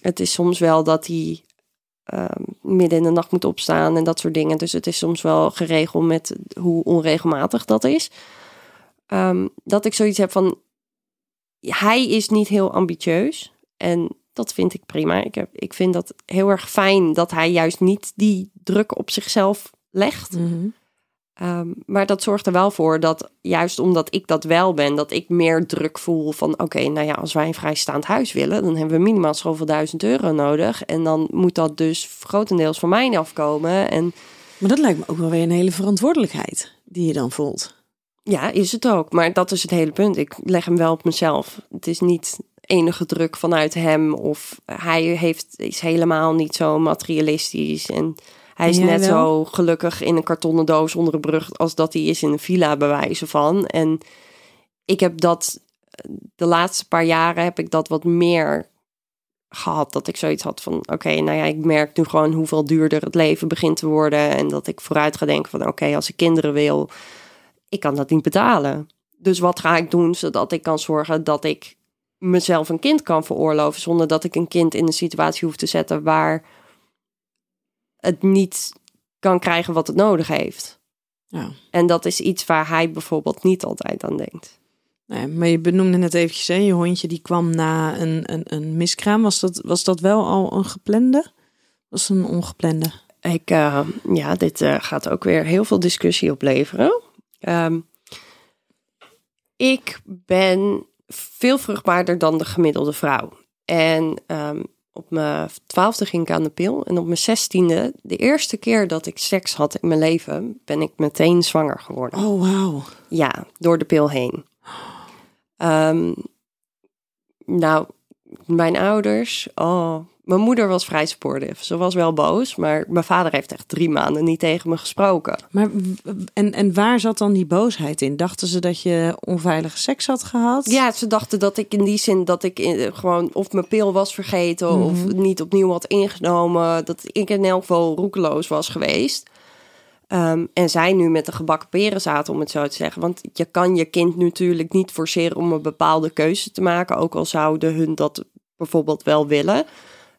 het is soms wel dat hij ehm, midden in de nacht moet opstaan en dat soort dingen. Dus het is soms wel geregeld met hoe onregelmatig dat is. Ehm, dat ik zoiets heb van, hij is niet heel ambitieus. En dat vind ik prima. Ik, heb, ik vind dat heel erg fijn dat hij juist niet die druk op zichzelf legt. Mhm. Ehm, maar dat zorgt er wel voor dat, juist omdat ik dat wel ben, dat ik meer druk voel van: oké, nou ja, als wij een vrijstaand huis willen, dan hebben we minimaal zoveel duizend euro nodig. En dan moet dat dus grotendeels van mij afkomen. En Maar dat lijkt me ook wel weer een hele verantwoordelijkheid die je dan voelt. ja, is het ook. Maar dat is het hele punt. Ik leg hem wel op mezelf. Het is niet enige druk vanuit hem of hij heeft, is helemaal niet zo materialistisch. En hij is net wel? zo gelukkig in een kartonnen doos onder een brug als dat hij is in een villa bewijzen van. En ik heb dat de laatste paar jaren heb ik dat wat meer gehad. Dat ik zoiets had van oké, nou ja, ik merk nu gewoon hoeveel duurder het leven begint te worden. En dat ik vooruit ga denken van oké, als ik kinderen wil, ik kan dat niet betalen. Dus wat ga ik doen zodat ik kan zorgen dat ik mezelf een kind kan veroorloven zonder dat ik een kind in een situatie hoef te zetten waar het niet kan krijgen wat het nodig heeft. Ja. En dat is iets waar hij bijvoorbeeld niet altijd aan denkt. Nee, maar je benoemde net eventjes, hè, je hondje die kwam na een, een, een miskraam. Was dat, was dat wel al een geplande? Was een ongeplande? Ik, eh, ja, dit eh, gaat ook weer heel veel discussie opleveren. Ehm, ik ben veel vruchtbaarder dan de gemiddelde vrouw. En ehm, op mijn twaalfde ging ik aan de pil. En op mijn zestiende, de eerste keer dat ik seks had in mijn leven, ben ik meteen zwanger geworden. Oh, wauw. Ja, door de pil heen. Ehm, nou, mijn ouders, oh, mijn moeder was vrij supportive. Ze was wel boos, maar mijn vader heeft echt drie maanden niet tegen me gesproken. Maar en, en waar zat dan die boosheid in? Dachten ze dat je onveilige seks had gehad? Ja, ze dachten dat ik in die zin dat ik in, gewoon of mijn pil was vergeten of niet opnieuw had ingenomen. Dat ik in elk geval roekeloos was geweest. Ehm, en zij nu met de gebakken peren zaten, om het zo te zeggen. Want je kan je kind natuurlijk niet forceren om een bepaalde keuze te maken. Ook al zouden hun dat bijvoorbeeld wel willen.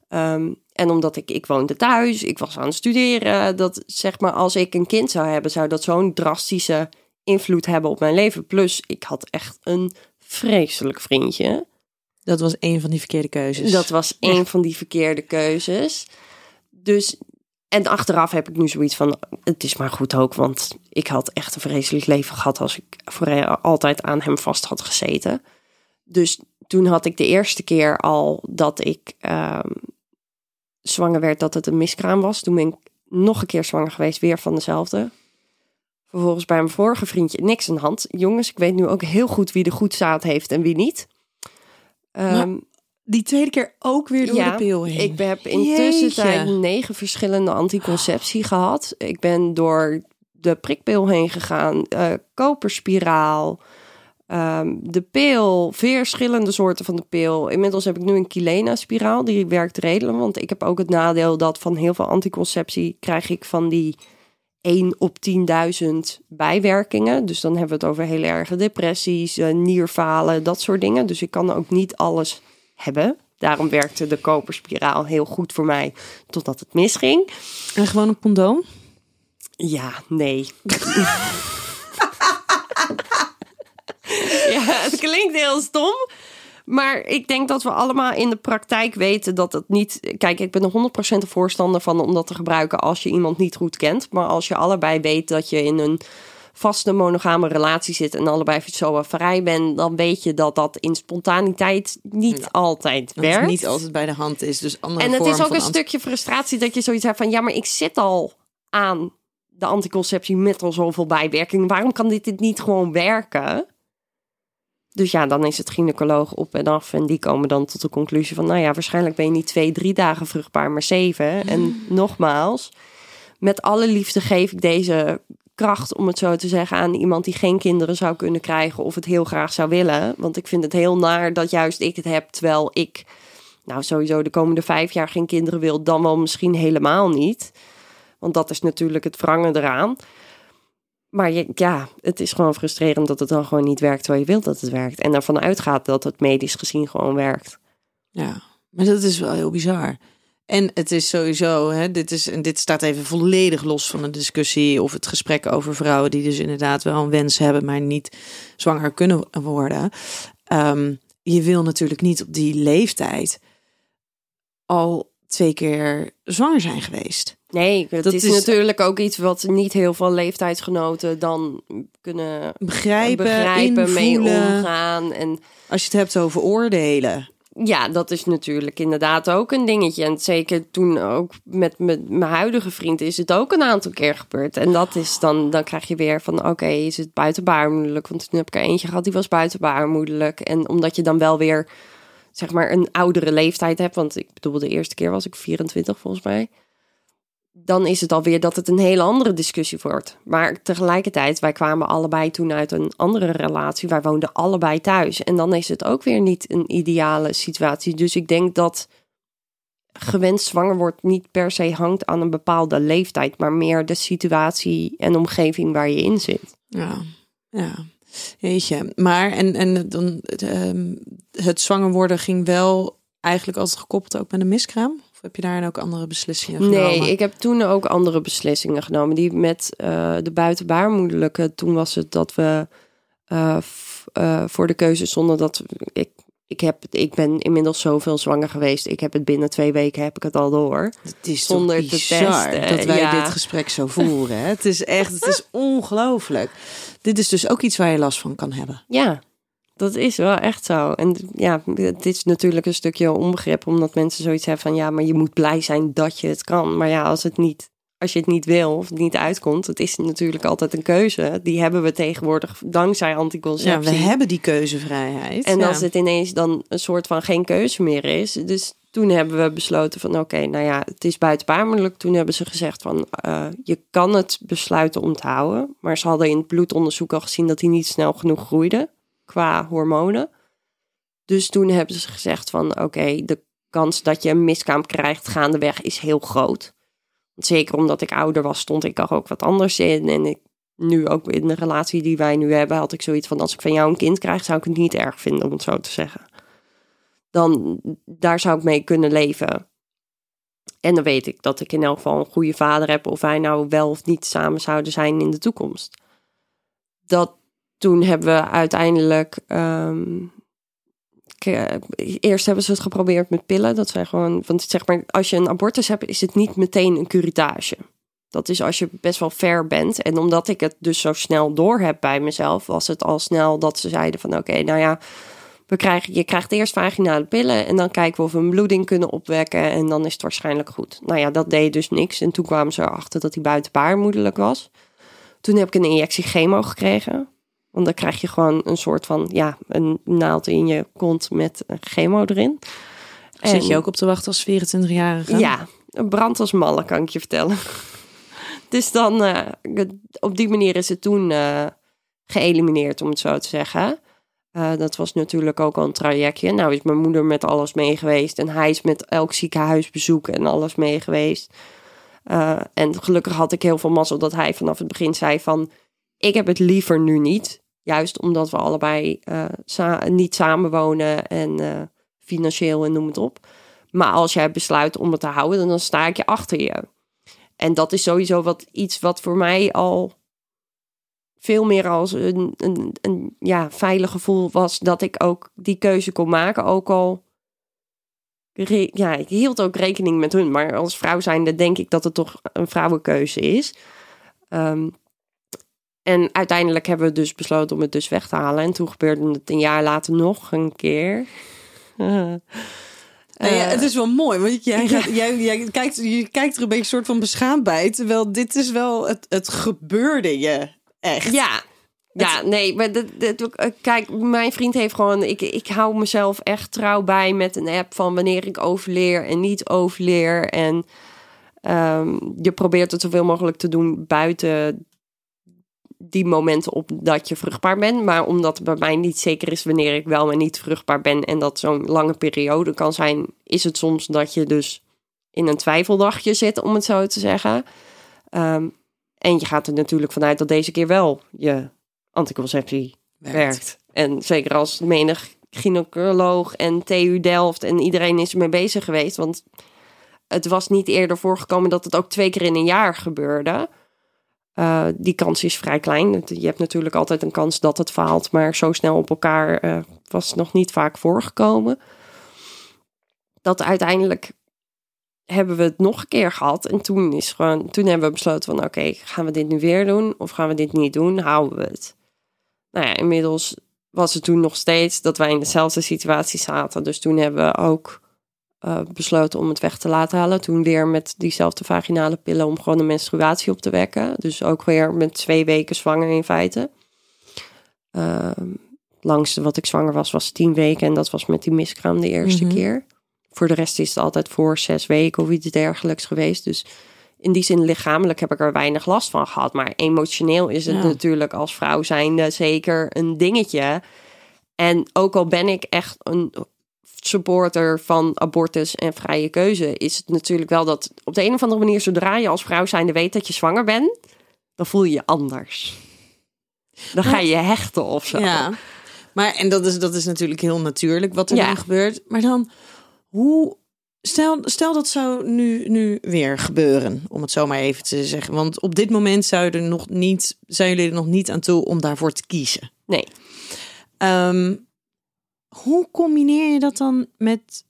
Ehm, en omdat ik, ik woonde thuis, ik was aan het studeren. Dat zeg maar, als ik een kind zou hebben, zou dat zo'n drastische invloed hebben op mijn leven. Plus, ik had echt een vreselijk vriendje. Dat was een van die verkeerde keuzes. Dat was een van die verkeerde keuzes. Dus, en achteraf heb ik nu zoiets van, het is maar goed ook, want ik had echt een vreselijk leven gehad als ik voor altijd aan hem vast had gezeten. Dus toen had ik de eerste keer al dat ik ehm, zwanger werd, dat het een miskraam was. Toen ben ik nog een keer zwanger geweest, weer van dezelfde. Vervolgens bij mijn vorige vriendje niks aan de hand. Jongens, ik weet nu ook heel goed wie de goed zaad heeft en wie niet. Ehm, Die tweede keer ook weer door ja, de pil heen. Ik heb intussen tijd negen verschillende anticonceptie gehad. Ik ben door de prikpil heen gegaan, eh, koperspiraal, ehm, de pil, verschillende soorten van de pil. Inmiddels heb ik nu een Kilena-spiraal, die werkt redelijk. Want ik heb ook het nadeel dat van heel veel anticonceptie krijg ik van die 1 op 10.000 bijwerkingen. Dus dan hebben we het over heel erge depressies, eh, nierfalen, dat soort dingen. Dus ik kan ook niet alles hebben. Daarom werkte de koperspiraal heel goed voor mij, totdat het misging. En gewoon een condoom? Ja, nee. ja, het klinkt heel stom. Maar ik denk dat we allemaal in de praktijk weten dat het niet. Kijk, ik ben er 100% een voorstander van om dat te gebruiken als je iemand niet goed kent. Maar als je allebei weet dat je in een vaste monogame relatie zit en allebei zo vrij bent, dan weet je dat dat in spontaniteit niet altijd Dat werkt. niet altijd bij de hand is. Dus andere En het is ook een stukje frustratie dat je zoiets hebt van... ja, maar ik zit al aan de anticonceptie met al zoveel bijwerkingen. Waarom kan dit, dit niet gewoon werken? Dus ja, dan is het gynaecoloog op en af. En die komen dan tot de conclusie van... nou ja, waarschijnlijk ben je niet twee, drie dagen vruchtbaar, maar zeven. En nogmaals, met alle liefde geef ik deze kracht, om het zo te zeggen... aan iemand die geen kinderen zou kunnen krijgen... of het heel graag zou willen. Want ik vind het heel naar dat juist ik het heb... terwijl ik nou sowieso de komende vijf jaar geen kinderen wil, dan wel misschien helemaal niet. Want dat is natuurlijk het wrangen eraan. Maar je, ja, het is gewoon frustrerend dat het dan gewoon niet werkt terwijl je wilt dat het werkt. En ervan uitgaat dat het medisch gezien gewoon werkt. Ja, maar dat is wel heel bizar. En het is sowieso, hè, dit, is, en dit staat even volledig los van de discussie of het gesprek over vrouwen die dus inderdaad wel een wens hebben, maar niet zwanger kunnen worden. Ehm, je wil natuurlijk niet op die leeftijd al twee keer zwanger zijn geweest. Nee, het Dat is, is- natuurlijk ook iets wat niet heel veel leeftijdsgenoten dan kunnen Begrijpen, begrijpen, mee omgaan. En Als je het hebt over oordelen. ja, dat is natuurlijk inderdaad ook een dingetje. En zeker toen ook met met mijn huidige vriend is het ook een aantal keer gebeurd. En dat is dan, dan krijg je weer van, oké, is het buitenbaarmoedelijk? Want toen heb ik er eentje gehad, die was buitenbaarmoedelijk. En omdat je dan wel weer, zeg maar, een oudere leeftijd hebt. Want ik bedoel, de eerste keer was ik 24 volgens mij. Dan is het alweer dat het een hele andere discussie wordt. Maar tegelijkertijd, wij kwamen allebei toen uit een andere relatie. Wij woonden allebei thuis. En dan is het ook weer niet een ideale situatie. Dus ik denk dat gewenst zwanger wordt niet per se hangt aan een bepaalde leeftijd, maar meer de situatie en omgeving waar je in zit. Ja, ja. Jeetje. Maar en, en dan, ehm, het zwanger worden ging wel eigenlijk altijd gekoppeld ook met een miskraam? Of heb je daarin ook andere beslissingen genomen? Nee, ik heb toen ook andere beslissingen genomen. Die met eh, de buitenbaarmoedelijke, toen was het dat we eh, eh, voor de keuze stonden dat ik, ik, heb, ik ben inmiddels zoveel zwanger geweest. Ik heb het binnen twee weken heb ik het al door. Het is zonder te testen, dat wij ja. dit gesprek zo voeren. Hè? Het is echt, het is ongelooflijk. Dit is dus ook iets waar je last van kan hebben. Ja, dat is wel echt zo. En ja, het is natuurlijk een stukje onbegrip, omdat mensen zoiets hebben van ja, maar je moet blij zijn dat je het kan. Maar ja, als het niet, als je het niet wil of het niet uitkomt, het is natuurlijk altijd een keuze. Die hebben we tegenwoordig dankzij Ja, anticonceptie. we hebben die keuzevrijheid. En ja. als het ineens dan een soort van geen keuze meer is. Dus toen hebben we besloten van oké, nou ja, het is buitenbaarmoedelijk. Toen hebben ze gezegd van eh, je kan het besluiten om te houden. Maar ze hadden in het bloedonderzoek al gezien dat hij niet snel genoeg groeide qua hormonen. Dus toen hebben ze gezegd van oké, de kans dat je een miskraam krijgt gaandeweg is heel groot. Zeker omdat ik ouder was, stond ik er ook wat anders in. En ik, nu ook in de relatie die wij nu hebben, had ik zoiets van: als ik van jou een kind krijg, zou ik het niet erg vinden, om het zo te zeggen. Dan daar zou ik mee kunnen leven. En dan weet ik dat ik in elk geval een goede vader heb, of wij nou wel of niet samen zouden zijn in de toekomst. Dat toen hebben we uiteindelijk. ehm, eerst hebben ze het geprobeerd met pillen. Dat zijn gewoon. Want zeg maar, als je een abortus hebt, is het niet meteen een curatage. Dat is als je best wel ver bent. En omdat ik het dus zo snel door heb bij mezelf, was het al snel dat ze zeiden van oké, nou ja, we krijgen, je krijgt eerst vaginale pillen en dan kijken we of we een bloeding kunnen opwekken en dan is het waarschijnlijk goed. Nou ja, dat deed dus niks. En toen kwamen ze erachter dat hij buitenbaarmoedelijk was. Toen heb ik een injectie chemo gekregen. Want dan krijg je gewoon een soort van, ja, een naald in je kont met een chemo erin. Zit En- je ook op te wachten als 24-jarige? ja, een brand als malle, kan ik je vertellen. dus dan, eh, op die manier is het toen eh, geëlimineerd, om het zo te zeggen. Eh, dat was natuurlijk ook al een trajectje. Nou is mijn moeder met alles mee geweest. En hij is met elk ziekenhuisbezoek en alles mee geweest. Eh, en gelukkig had ik heel veel mazzel dat hij vanaf het begin zei van... Ik heb het liever nu niet. Juist omdat we allebei sa- niet samenwonen en eh, financieel en noem het op. Maar als jij besluit om het te houden, dan sta ik je achter je. En dat is sowieso wat, iets wat voor mij al veel meer als een, een, een ja, veilig gevoel was dat ik ook die keuze kon maken. Ook al, ja, ik hield ook rekening met hun. Maar als vrouw zijnde denk ik dat het toch een vrouwenkeuze is. Ehm, en uiteindelijk hebben we dus besloten om het dus weg te halen. En toen gebeurde het een jaar later nog een keer. Nou ja, het is wel mooi, want jij, gaat, jij, jij kijkt, je kijkt er een beetje soort van beschaamd bij. Terwijl dit is wel, het, het gebeurde je echt. Ja. Ja, nee, maar dat, dat, kijk, mijn vriend heeft gewoon, ik, ik hou mezelf echt trouw bij met een app van wanneer ik overleer en niet overleer. En ehm, je probeert het zoveel mogelijk te doen buiten die momenten op dat je vruchtbaar bent. Maar omdat het bij mij niet zeker is wanneer ik wel en niet vruchtbaar ben en dat zo'n lange periode kan zijn, is het soms dat je dus in een twijfeldagje zit, om het zo te zeggen. Ehm, en je gaat er natuurlijk vanuit dat deze keer wel je anticonceptie werkt. En zeker als menig gynaecoloog en TU Delft en iedereen is ermee bezig geweest. Want het was niet eerder voorgekomen dat het ook twee keer in een jaar gebeurde. Uh, die kans is vrij klein. Je hebt natuurlijk altijd een kans dat het faalt, maar zo snel op elkaar uh, was nog niet vaak voorgekomen. Dat uiteindelijk hebben we het nog een keer gehad. En toen, is gewoon, toen hebben we besloten van oké, gaan we dit nu weer doen of gaan we dit niet doen? Houden we het. Nou ja, inmiddels was het toen nog steeds dat wij in dezelfde situatie zaten. Dus toen hebben we ook uh, besloten om het weg te laten halen. Toen weer met diezelfde vaginale pillen om gewoon de menstruatie op te wekken. Dus ook weer met twee weken zwanger in feite. Uh, langste wat ik zwanger was, was tien weken. En dat was met die miskraam de eerste Mhm. keer. Voor de rest is het altijd voor zes weken of iets dergelijks geweest. Dus in die zin lichamelijk heb ik er weinig last van gehad. Maar emotioneel is het Ja. natuurlijk als vrouw zijnde zeker een dingetje. En ook al ben ik echt een supporter van abortus en vrije keuze, is het natuurlijk wel dat op de een of andere manier, zodra je als vrouw zijnde weet dat je zwanger bent, dan voel je je anders. Dan ga je je hechten of zo. Ja, maar en dat is, dat is natuurlijk heel natuurlijk wat er Ja. dan gebeurt. Maar dan, hoe... Stel, stel dat zou nu, nu weer gebeuren, om het zo maar even te zeggen. Want op dit moment zou er nog niet, zijn jullie er nog niet aan toe om daarvoor te kiezen. Nee. Ehm, hoe combineer je dat dan met,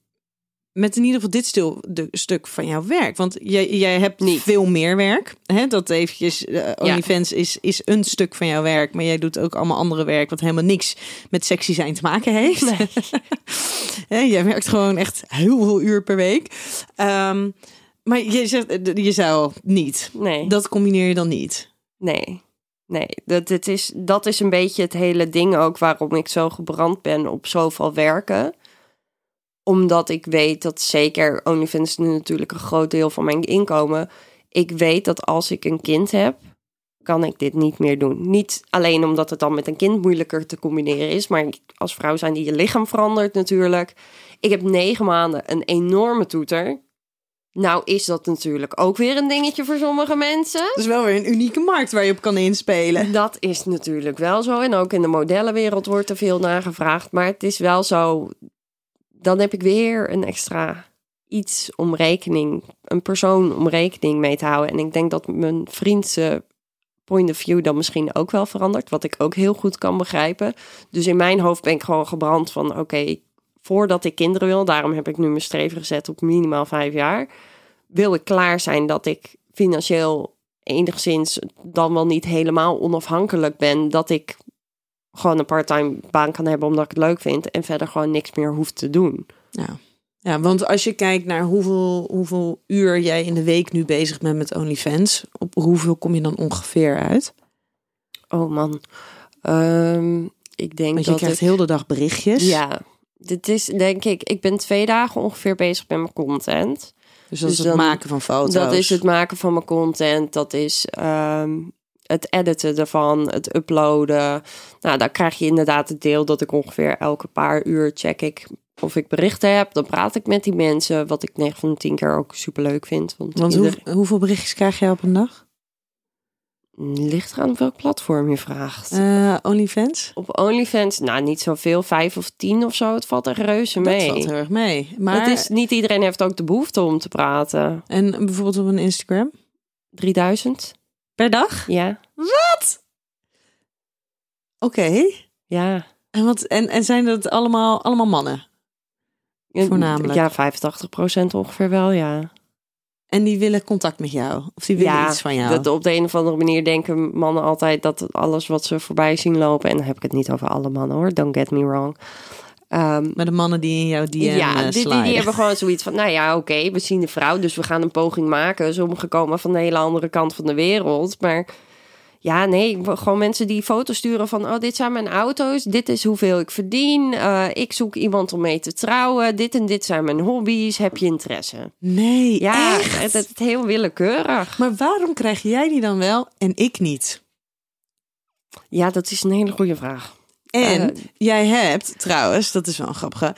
met in ieder geval dit stil, de, stuk van jouw werk? Want jij, jij hebt Niet. veel meer werk. Hè? Dat eventjes, uh, OnlyFans is, is een stuk van jouw werk. Maar jij doet ook allemaal andere werk wat helemaal niks met sexy zijn te maken heeft. Hè, jij werkt gewoon echt heel veel uur per week. Ehm, maar je zegt, eh, je zou niet. Nee. Dat combineer je dan niet. Nee, nee. Dat, het is, dat is een beetje het hele ding ook waarom ik zo gebrand ben op zoveel werken. Omdat ik weet dat zeker OnlyFans nu natuurlijk een groot deel van mijn inkomen. Ik weet dat als ik een kind heb, kan ik dit niet meer doen. Niet alleen omdat het dan met een kind moeilijker te combineren is, maar als vrouw zijn die je lichaam verandert natuurlijk. Ik heb negen maanden een enorme toeter. Nou is dat natuurlijk ook weer een dingetje voor sommige mensen. Dat is wel weer een unieke markt waar je op kan inspelen. Dat is natuurlijk wel zo. En ook in de modellenwereld wordt er veel naar gevraagd. Maar het is wel zo. Dan heb ik weer een extra iets om rekening, een persoon om rekening mee te houden. En ik denk dat mijn vriendse point of view dan misschien ook wel verandert. Wat ik ook heel goed kan begrijpen. Dus in mijn hoofd ben ik gewoon gebrand van: oké, voordat ik kinderen wil, daarom heb ik nu mijn streven gezet op minimaal vijf jaar. Wil ik klaar zijn dat ik financieel enigszins dan wel niet helemaal onafhankelijk ben. Dat ik gewoon een parttime baan kan hebben omdat ik het leuk vind. En verder gewoon niks meer hoef te doen. Ja. ja, want als je kijkt naar hoeveel, hoeveel uur jij in de week nu bezig bent met OnlyFans, op hoeveel kom je dan ongeveer uit? Oh man. Ehm, ik denk Want je dat krijgt ik... heel de dag berichtjes. Ja, dit is denk ik... Ik ben twee dagen ongeveer bezig met mijn content. Dus dat dus is het dan- maken van foto's. Dat is het maken van mijn content. Dat is ehm, het editen ervan, het uploaden. Nou, dan krijg je inderdaad het deel dat ik ongeveer elke paar uur check ik of ik berichten heb. Dan praat ik met die mensen, wat ik 9 van de 10 keer ook super leuk vind. Want, Want ieder- hoe, hoeveel berichtjes krijg je op een dag? Ligt eraan welk platform je vraagt. Eh, OnlyFans? Op OnlyFans, nou niet zoveel, vijf of tien of zo. Het valt er reuze Dat mee. valt heel erg mee. Maar, Het is, niet iedereen heeft ook de behoefte om te praten. En bijvoorbeeld op een Instagram? 3000? Per dag? Ja. Oké. Ja. En, wat, en, en zijn dat allemaal, allemaal mannen? Voornamelijk. Ja, 85% ongeveer wel, ja. En die willen contact met jou? Of die willen ja, iets van jou? Dat op de een of andere manier denken mannen altijd dat alles wat ze voorbij zien lopen... en dan heb ik het niet over alle mannen hoor, don't get me wrong. Ehm, Maar de mannen die in jouw DM ja, eh, die, die hebben gewoon zoiets van, nou ja, oké, we zien de vrouw, dus we gaan een poging maken. Sommigen komen van de hele andere kant van de wereld, maar ja, nee, gewoon mensen die foto's sturen van, oh, dit zijn mijn auto's, dit is hoeveel ik verdien, eh, ik zoek iemand om mee te trouwen, dit en dit zijn mijn hobby's, heb je interesse? Nee, Ja, echt? het is heel willekeurig. Maar waarom krijg jij die dan wel en ik niet? Ja, dat is een hele goede vraag. En Eh, jij hebt trouwens, dat is wel een grappige,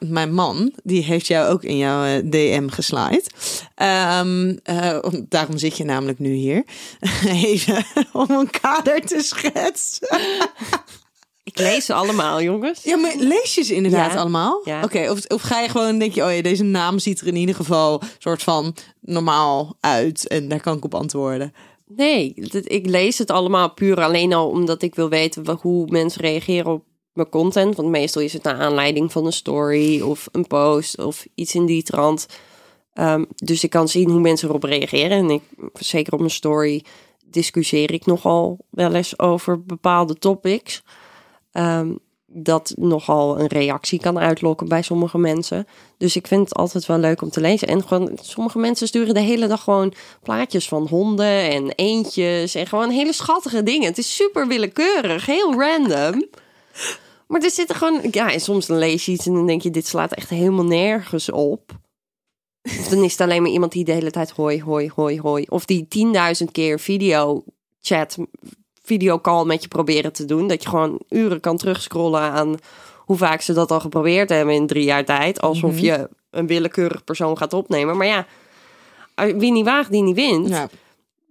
mijn, man, die heeft jou ook in jouw eh, DM geslaaid. Ehm, eh, om- daarom zit je namelijk nu hier. Even om een kader te schetsen. ik lees ze allemaal, jongens. Ja, maar lees je ze inderdaad Ja. allemaal? Ja. Oké, of, of ga je gewoon, denk je, oh ja, deze naam ziet er in ieder geval soort van normaal uit en daar kan ik op antwoorden. Nee, ik lees het allemaal puur alleen al omdat ik wil weten hoe mensen reageren op mijn content. Want meestal is het naar aanleiding van een story of een post of iets in die trant. Ehm, dus ik kan zien hoe mensen erop reageren. En ik, zeker op mijn story discussieer ik nogal wel eens over bepaalde topics. Ehm, dat nogal een reactie kan uitlokken bij sommige mensen. Dus ik vind het altijd wel leuk om te lezen. En gewoon, sommige mensen sturen de hele dag gewoon plaatjes van honden en eendjes. En gewoon hele schattige dingen. Het is super willekeurig, heel random. Maar er zitten gewoon... Ja, en soms lees je iets en dan denk je... dit slaat echt helemaal nergens op. Of dan is het alleen maar iemand die de hele tijd hoi, hoi, hoi, hoi. Of die 10.000 keer video chat, videocall met je proberen te doen. Dat je gewoon uren kan terugscrollen aan hoe vaak ze dat al geprobeerd hebben in drie jaar tijd. Alsof je een willekeurig persoon gaat opnemen. Maar ja, wie niet waagt, die niet wint. Ja.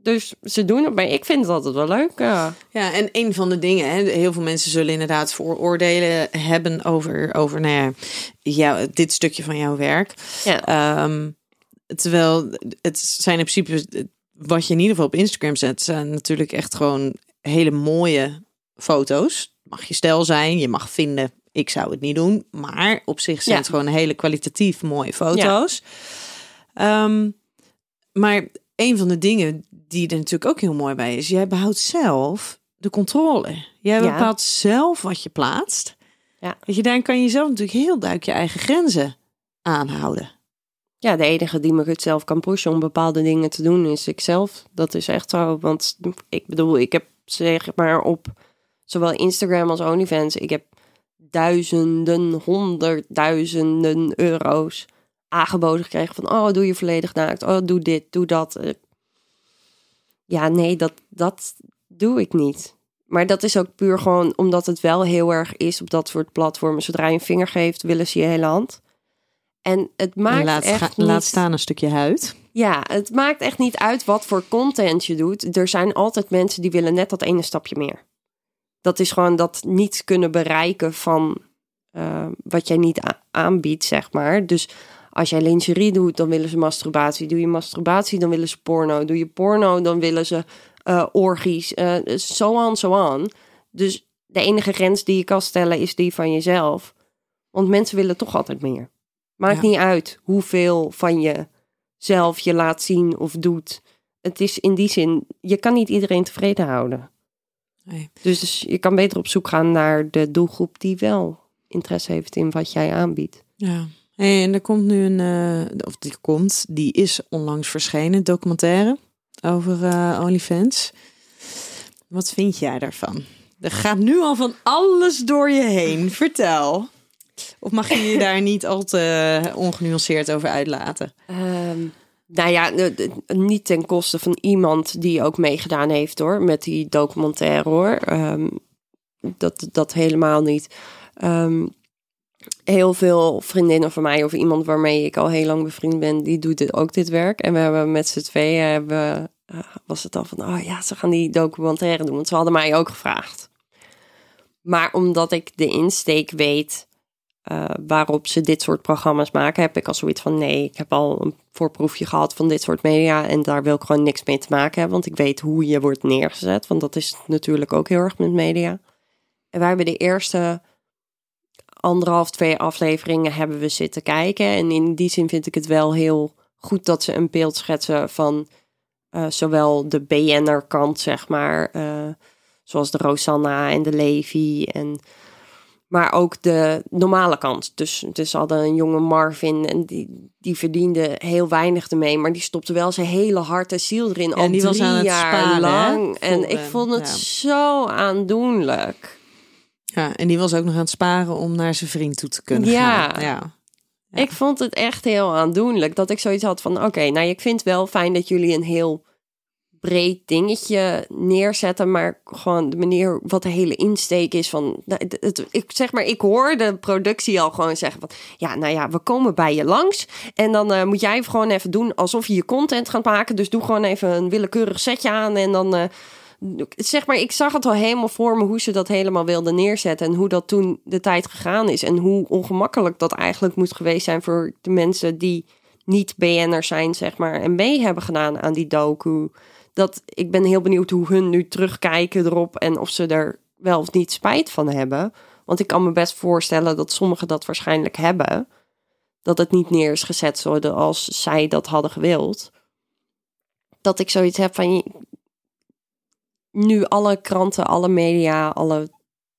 Dus ze doen het, maar ik vind het altijd wel leuk. Ja. Ja, en een van de dingen, hè, heel veel mensen zullen inderdaad vooroordelen hebben over, over nou ja, jou, dit stukje van jouw werk. Ja. Ehm, terwijl het zijn in principe, wat je in ieder geval op Instagram zet, zijn natuurlijk echt gewoon hele mooie foto's. Mag je stijl zijn, je mag vinden, ik zou het niet doen. Maar op zich zijn Ja. het gewoon hele kwalitatief mooie foto's. Ehm, maar een van de dingen die er natuurlijk ook heel mooi bij is, jij behoudt zelf de controle. Jij Ja. bepaalt zelf wat je plaatst. Ja. Weet je, daarin kan je zelf natuurlijk heel duidelijk je eigen grenzen aanhouden. ja, de enige die me het zelf kan pushen om bepaalde dingen te doen is ikzelf. Dat is echt zo. Want ik bedoel, ik heb zeg maar op zowel Instagram als OnlyFans, ik heb duizenden, honderdduizenden euro's aangeboden gekregen van, oh, doe je volledig naakt, oh, doe dit, doe dat. Eh, Ja, nee, dat, dat doe ik niet. Maar dat is ook puur gewoon omdat het wel heel erg is op dat soort platformen. Zodra je een vinger geeft, willen ze je hele hand. En het maakt En laat, echt niet... laat staan een stukje huid. Ja, het maakt echt niet uit wat voor content je doet. Er zijn altijd mensen die willen net dat ene stapje meer. Dat is gewoon dat niet kunnen bereiken van eh, wat jij niet aanbiedt, zeg maar. Dus als jij lingerie doet, dan willen ze masturbatie. Doe je masturbatie, dan willen ze porno. Doe je porno, dan willen ze eh orgies. eh so on, so on. Dus de enige grens die je kan stellen is die van jezelf. Want mensen willen toch altijd meer. Maakt Ja. niet uit hoeveel van je zelf je laat zien of doet. Het is in die zin, je kan niet iedereen tevreden houden. Nee. Dus, dus je kan beter op zoek gaan naar de doelgroep die wel interesse heeft in wat jij aanbiedt. Ja. Hey, en er komt nu een, eh, of die komt, die is onlangs verschenen, documentaire over eh, OnlyFans. Wat vind jij daarvan? Er gaat nu al van alles door je heen. Vertel. Of mag je je daar niet al te ongenuanceerd over uitlaten? Ehm, nou ja, niet ten koste van iemand die ook meegedaan heeft hoor, met die documentaire hoor. Ehm, dat, dat helemaal niet. Ehm, heel veel vriendinnen van mij of iemand waarmee ik al heel lang bevriend ben, die doet ook dit werk. En we hebben met z'n tweeën, hebben, eh, was het al van, oh ja, ze gaan die documentaire doen. Want ze hadden mij ook gevraagd. Maar omdat ik de insteek weet eh, waarop ze dit soort programma's maken, heb ik al zoiets van nee, ik heb al een voorproefje gehad van dit soort media en daar wil ik gewoon niks mee te maken hebben, want ik weet hoe je wordt neergezet, want dat is natuurlijk ook heel erg met media. En wij hebben de eerste anderhalf, twee afleveringen hebben we zitten kijken en in die zin vind ik het wel heel goed dat ze een beeld schetsen van eh, zowel de BN'er kant, zeg maar, eh, zoals de Rosanna en de Levi en maar ook de normale kant. Dus, dus hadden een jonge Marvin en die, die verdiende heel weinig ermee. Maar die stopte wel zijn hele hart en ziel erin. al en die was drie aan het jaar sparen, hè? lang. En ik vond het ja. zo aandoenlijk. Ja, en die was ook nog aan het sparen om naar zijn vriend toe te kunnen Ja. gaan. Ja. Ja. Ik vond het echt heel aandoenlijk. Dat ik zoiets had van, oké, nou ik vind wel fijn dat jullie een heel breed dingetje neerzetten, maar gewoon de manier wat de hele insteek is van. nou, het, ik zeg maar, ik hoor de productie al gewoon zeggen van, ja, nou ja, we komen bij je langs en dan eh, moet jij gewoon even doen alsof je je content gaat maken. Dus doe gewoon even een willekeurig setje aan en dan. eh, zeg maar, ik zag het al helemaal voor me hoe ze dat helemaal wilden neerzetten en hoe dat toen de tijd gegaan is en hoe ongemakkelijk dat eigenlijk moet geweest zijn voor de mensen die niet BN'er zijn, zeg maar, en mee hebben gedaan aan die docu. Dat ik ben heel benieuwd hoe hun nu terugkijken erop en of ze er wel of niet spijt van hebben. Want ik kan me best voorstellen dat sommigen dat waarschijnlijk hebben. Dat het niet neer is gezet zoals zij dat hadden gewild. Dat ik zoiets heb van nu alle kranten, alle media, alle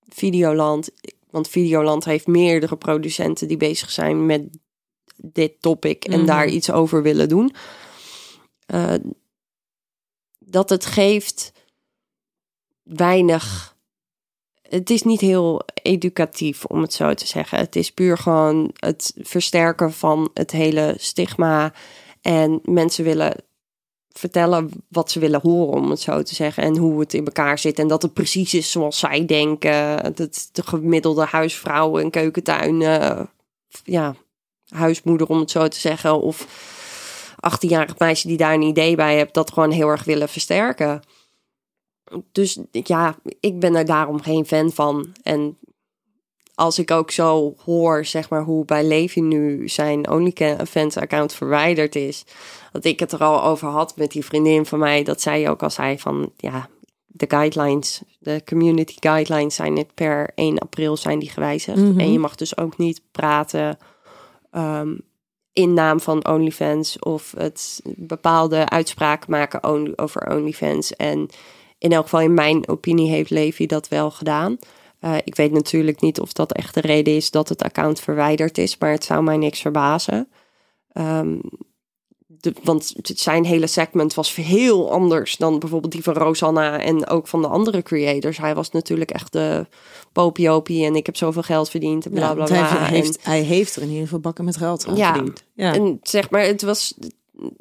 Videoland. Want Videoland heeft meerdere producenten die bezig zijn met dit topic en Mhm. daar iets over willen doen. Eh, dat het geeft weinig. Het is niet heel educatief, om het zo te zeggen. Het is puur gewoon het versterken van het hele stigma. En mensen willen vertellen wat ze willen horen, om het zo te zeggen. En hoe het in elkaar zit. En dat het precies is zoals zij denken. Dat de gemiddelde huisvrouw en keukentuin, ja, huismoeder, om het zo te zeggen. Of 18-jarig meisje die daar een idee bij hebt, dat gewoon heel erg willen versterken. Dus ja, ik ben er daarom geen fan van. En als ik ook zo hoor, zeg maar, hoe bij Levi nu zijn OnlyFans-account verwijderd is. Dat ik het er al over had met die vriendin van mij. Dat zij ook al zei van, ja, de guidelines, de community guidelines zijn het per 1 april zijn die gewijzigd. Mhm. En je mag dus ook niet praten ehm, in naam van OnlyFans of het bepaalde uitspraken maken over OnlyFans. En in elk geval in mijn opinie heeft Levi dat wel gedaan. Eh, ik weet natuurlijk niet of dat echt de reden is dat het account verwijderd is, maar het zou mij niks verbazen. Ehm, de, want zijn hele segment was heel anders dan bijvoorbeeld die van Rosanna en ook van de andere creators. Hij was natuurlijk echt de popiopie en ik heb zoveel geld verdiend en bla hij, En- heeft, hij heeft er in ieder geval bakken met geld aan Ja. verdiend. Ja. en zeg maar, het was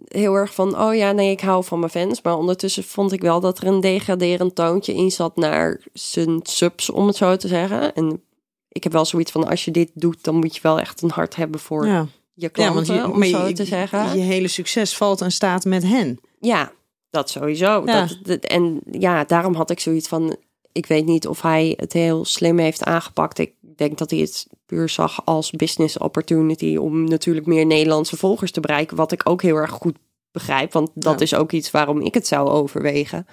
heel erg van, oh ja, nee, ik hou van mijn fans. Maar ondertussen vond ik wel dat er een degraderend toontje in zat naar zijn subs, om het zo te zeggen. En ik heb wel zoiets van, als je dit doet, dan moet je wel echt een hart hebben voor ja. Je Ja, klanten, want je, om zo je, te zeggen. je hele succes valt en staat met hen. Ja, dat sowieso. Ja. Dat, dat- en ja, daarom had ik zoiets van, ik weet niet of hij het heel slim heeft aangepakt. Ik denk dat hij het puur zag als business opportunity om natuurlijk meer Nederlandse volgers te bereiken, wat ik ook heel erg goed begrijp, want dat Ja. is ook iets waarom ik het zou overwegen.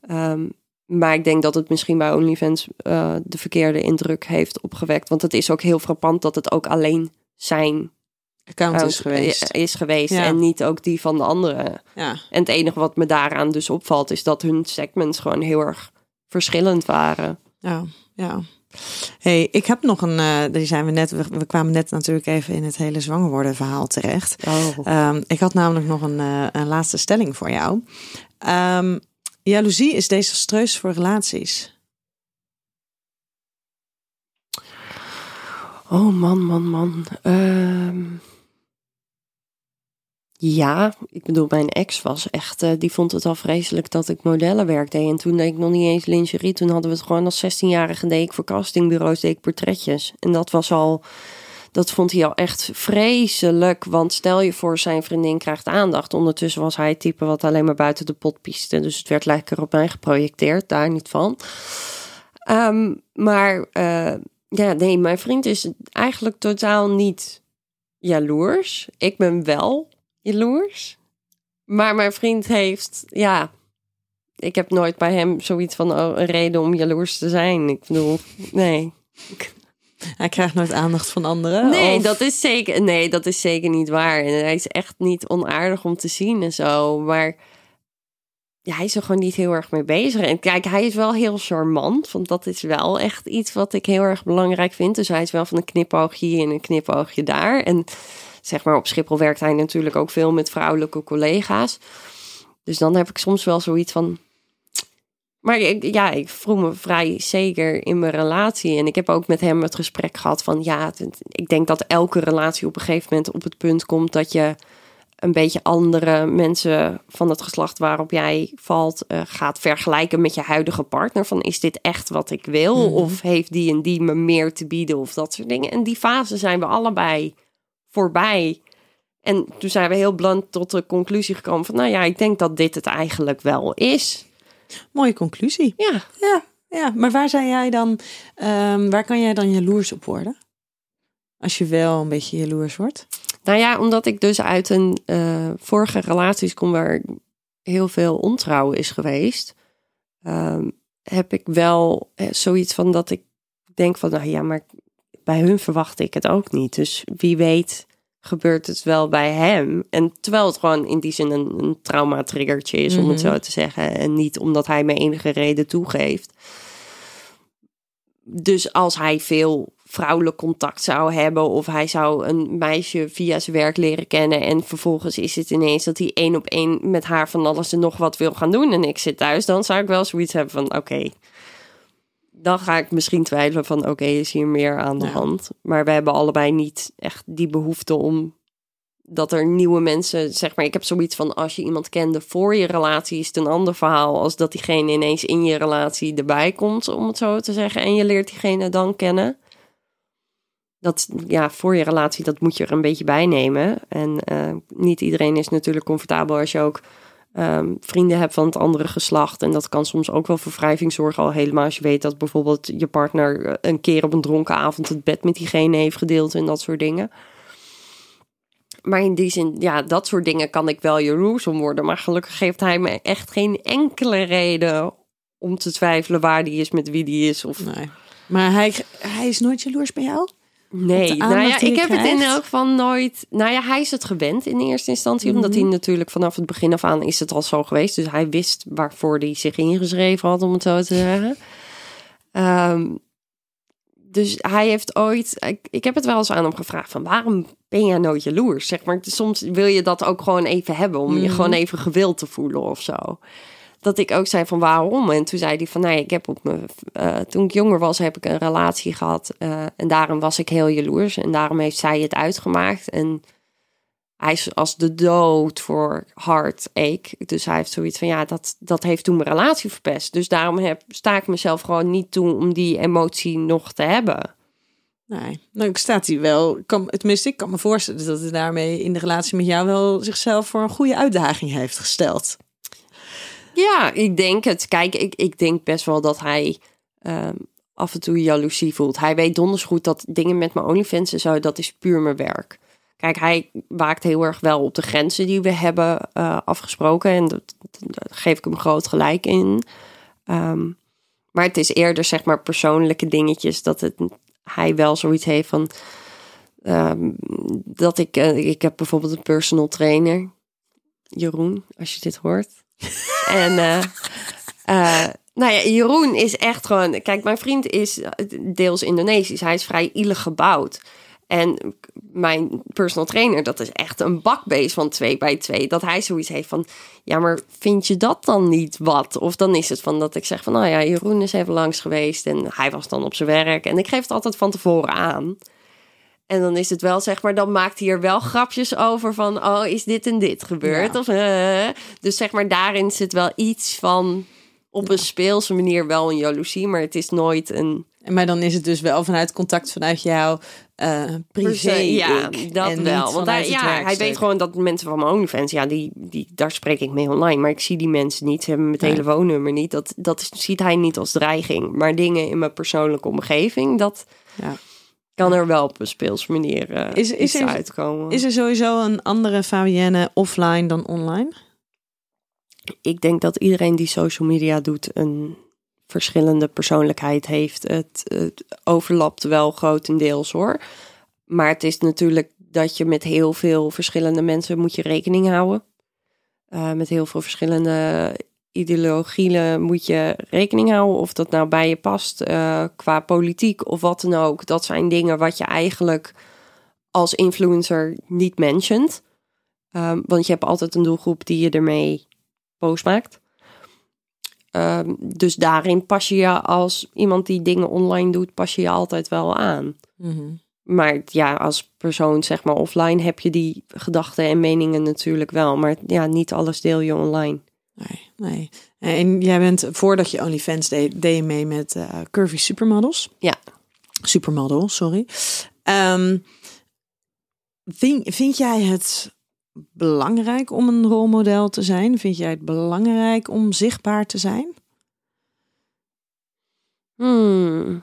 Ehm, maar ik denk dat het misschien bij OnlyFans eh, de verkeerde indruk heeft opgewekt, want het is ook heel frappant dat het ook alleen zijn Account eh, is geweest. is geweest Ja. en niet ook die van de anderen. Ja. En het enige wat me daaraan dus opvalt, is dat hun segments gewoon heel erg verschillend waren. Ja, ja. Hey, ik heb nog een. eh, die zijn we net. We, we kwamen net natuurlijk even in het hele zwanger worden verhaal terecht. Oh. Ehm, ik had namelijk nog een, eh, een laatste stelling voor jou. Ehm jaloezie is desastreus voor relaties. Oh man, man, man. Ehm, ja, ik bedoel, mijn ex was echt, eh, die vond het al vreselijk dat ik modellenwerk deed. En toen deed ik nog niet eens lingerie. Toen hadden we het gewoon als 16-jarige deed ik voor castingbureaus, deed ik portretjes. En dat was al, dat vond hij al echt vreselijk. Want stel je voor, zijn vriendin krijgt aandacht. Ondertussen was hij het type wat alleen maar buiten de pot pieste. Dus het werd lekker op mij geprojecteerd, daar niet van. Ehm, maar eh, ja, nee, mijn vriend is eigenlijk totaal niet jaloers. Ik ben wel jaloers. Maar mijn vriend heeft, ja, ik heb nooit bij hem zoiets van oh, een reden om jaloers te zijn. Ik bedoel, nee. Hij krijgt nooit aandacht van anderen. Nee, of- dat is zeker, nee, dat is zeker niet waar. En hij is echt niet onaardig om te zien en zo. Maar ja, hij is er gewoon niet heel erg mee bezig. En kijk, hij is wel heel charmant. Want dat is wel echt iets wat ik heel erg belangrijk vind. Dus hij is wel van een knipoogje hier en een knipoogje daar. En zeg maar, op Schiphol werkt hij natuurlijk ook veel met vrouwelijke collega's. Dus dan heb ik soms wel zoiets van. Maar ik, ja, ik voel me vrij zeker in mijn relatie. En ik heb ook met hem het gesprek gehad van ja, ik denk dat elke relatie op een gegeven moment op het punt komt dat je een beetje andere mensen van het geslacht waarop jij valt eh, gaat vergelijken met je huidige partner. Van is dit echt wat ik wil? Mhm. Of heeft die en die me meer te bieden? Of dat soort dingen. En die fase zijn we allebei voorbij. En toen zijn we heel blunt tot de conclusie gekomen van... nou ja, ik denk dat dit het eigenlijk wel is. Mooie conclusie. Ja, Ja, ja. maar waar zijn jij dan, ehm, waar kan jij dan jaloers op worden? Als je wel een beetje jaloers wordt. Nou ja, omdat ik dus uit een eh, vorige relaties kom waar heel veel ontrouw is geweest, ehm, heb ik wel eh, zoiets van dat ik denk van, nou ja, maar bij hun verwacht ik het ook niet. Dus wie weet gebeurt het wel bij hem. En terwijl het gewoon in die zin een, een trauma-triggertje is, om het Mhm. zo te zeggen. En niet omdat hij me enige reden toegeeft. Dus als hij veel vrouwelijk contact zou hebben of hij zou een meisje via zijn werk leren kennen en vervolgens is het ineens dat hij één op één met haar van alles en nog wat wil gaan doen en ik zit thuis, dan zou ik wel zoiets hebben van oké, dan ga ik misschien twijfelen van oké, is hier meer aan de Ja. hand. Maar we hebben allebei niet echt die behoefte om dat er nieuwe mensen, zeg maar, ik heb zoiets van als je iemand kende voor je relatie is het een ander verhaal als dat diegene ineens in je relatie erbij komt, om het zo te zeggen, en je leert diegene dan kennen. Dat ja, voor je relatie, dat moet je er een beetje bij nemen. En eh, niet iedereen is natuurlijk comfortabel als je ook ehm, vrienden hebt van het andere geslacht. En dat kan soms ook wel voor wrijving zorgen, al helemaal als je weet dat bijvoorbeeld je partner eh, een keer op een dronken avond het bed met diegene heeft gedeeld en dat soort dingen. Maar in die zin, ja, dat soort dingen kan ik wel jaloers om worden. Maar gelukkig geeft hij me echt geen enkele reden om te twijfelen waar die is, met wie die is. Of Nee. Maar hij, hij is nooit jaloers bij jou? Nee, nou ja, ik heb het in elk geval nooit. Nou ja, hij is het gewend in eerste instantie, omdat Mhm. hij natuurlijk vanaf het begin af aan is het al zo geweest. Dus hij wist waarvoor hij zich ingeschreven had, om het zo te zeggen. Ehm, dus hij heeft ooit. Ik, ik heb het wel eens aan hem gevraagd: van waarom ben jij nooit jaloers? Zeg maar, soms wil je dat ook gewoon even hebben, om je Mhm. gewoon even gewild te voelen of zo. Dat ik ook zei van waarom? En toen zei hij van nee, ik heb op me, eh, toen ik jonger was, heb ik een relatie gehad. eh, en daarom was ik heel jaloers. En daarom heeft zij het uitgemaakt. En hij is als de dood voor heartache. Dus hij heeft zoiets van ja, dat, dat heeft toen mijn relatie verpest. Dus daarom heb, sta ik mezelf gewoon niet toe om die emotie nog te hebben. Nee. Nou, staat hij wel. ik Kan, tenminste, ik kan me voorstellen dat hij daarmee in de relatie met jou wel zichzelf voor een goede uitdaging heeft gesteld. Ja, ik denk het. Kijk, ik, ik denk best wel dat hij ehm, af en toe jaloezie voelt. Hij weet donders goed dat dingen met mijn OnlyFans en dat is puur mijn werk. Kijk, hij waakt heel erg wel op de grenzen die we hebben eh, afgesproken. En dat, daar geef ik hem groot gelijk in. Ehm, maar het is eerder, zeg maar, persoonlijke dingetjes dat het, hij wel zoiets heeft van... ehm, dat ik, eh, ik heb bijvoorbeeld een personal trainer, Jeroen, als je dit hoort. En eh, eh, nou ja, Jeroen is echt gewoon. Kijk, mijn vriend is deels Indonesisch. Hij is vrij ielig gebouwd. En mijn personal trainer, dat is echt een bakbeest van 2 bij 2. Dat hij zoiets heeft van: ja, maar vind je dat dan niet wat? Of dan is het van dat ik zeg van: nou ja, Jeroen is even langs geweest en hij was dan op zijn werk. En ik geef het altijd van tevoren aan. En dan is het wel, zeg maar, dan maakt hij er wel grapjes over van, oh, is dit en dit gebeurd? Ja. Of, eh, dus zeg maar, daarin zit wel iets van, op een speelse manier wel een jaloezie, maar het is nooit een... En Maar dan is het dus wel vanuit contact vanuit jouw eh privé. ja, ik dat wel. Want hij, ja, hij weet gewoon dat mensen van mijn OnlyFans, ja, die, die, daar spreek ik mee online, maar ik zie die mensen niet, ze hebben mijn Nee. telefoonnummer niet. Dat, dat ziet hij niet als dreiging, maar dingen in mijn persoonlijke omgeving, dat Ja. Kan er wel op een speelse manier eh Is- is er- uitkomen. Is er sowieso een andere Fabienne offline dan online? ik denk dat iedereen die social media doet een verschillende persoonlijkheid heeft. Het, het overlapt wel grotendeels hoor. Maar het is natuurlijk dat je met heel veel verschillende mensen moet je rekening houden. Eh, met heel veel verschillende ideologieën moet je rekening houden. Of dat nou bij je past eh, qua politiek of wat dan ook. Dat zijn dingen wat je eigenlijk als influencer niet mentioned. Ehm, want je hebt altijd een doelgroep die je ermee post maakt. Ehm, dus daarin pas je je als iemand die dingen online doet, pas je je altijd wel aan. Mhm. Maar ja, als persoon, zeg maar, offline heb je die gedachten en meningen natuurlijk wel. Maar ja, niet alles deel je online. Nee, nee. En jij bent, voordat je OnlyFans deed, deed je mee met eh, Curvy Supermodels. Ja. Supermodel, sorry. Ehm, vind, vind jij het belangrijk om een rolmodel te zijn? Vind jij het belangrijk om zichtbaar te zijn? Hmm.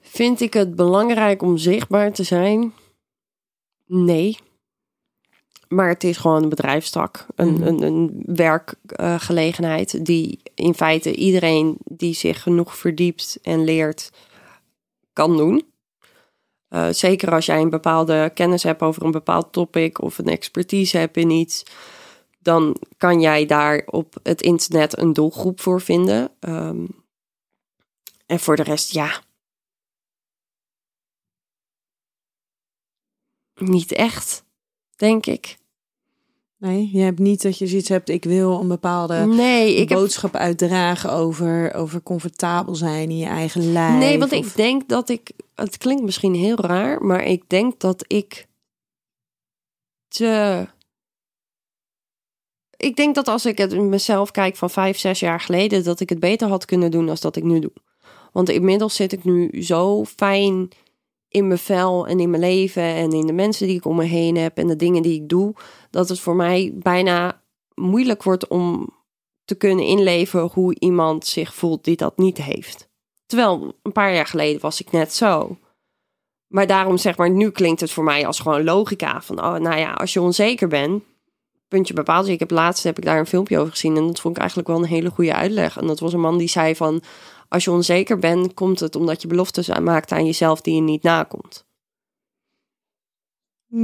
Vind ik het belangrijk om zichtbaar te zijn? Nee. Maar het is gewoon een bedrijfstak, een, Mhm. een, een werkgelegenheid die in feite iedereen die zich genoeg verdiept en leert kan doen. Eh, zeker als jij een bepaalde kennis hebt over een bepaald topic of een expertise hebt in iets, dan kan jij daar op het internet een doelgroep voor vinden. Ehm, en voor de rest, ja. Niet echt, denk ik. Nee, je hebt niet dat je zoiets hebt, ik wil een bepaalde Nee, ik heb boodschap uitdragen over, over comfortabel zijn in je eigen lijf. Nee, want of- ik denk dat ik. Het klinkt misschien heel raar, maar ik denk dat ik te. Ik denk dat als ik het mezelf kijk van vijf, zes jaar geleden, dat ik het beter had kunnen doen dan dat ik nu doe. Want inmiddels zit ik nu zo fijn in mijn vel en in mijn leven en in de mensen die ik om me heen heb en de dingen die ik doe, dat het voor mij bijna moeilijk wordt om te kunnen inleven hoe iemand zich voelt die dat niet heeft. Terwijl een paar jaar geleden was ik net zo. Maar daarom zeg maar, nu klinkt het voor mij als gewoon logica. Van, oh, nou ja, als je onzeker bent, puntje bepaald. Ik heb laatst heb ik daar een filmpje over gezien en dat vond ik eigenlijk wel een hele goede uitleg. En dat was een man die zei van, als je onzeker bent, komt het omdat je beloftes maakt aan jezelf die je niet nakomt.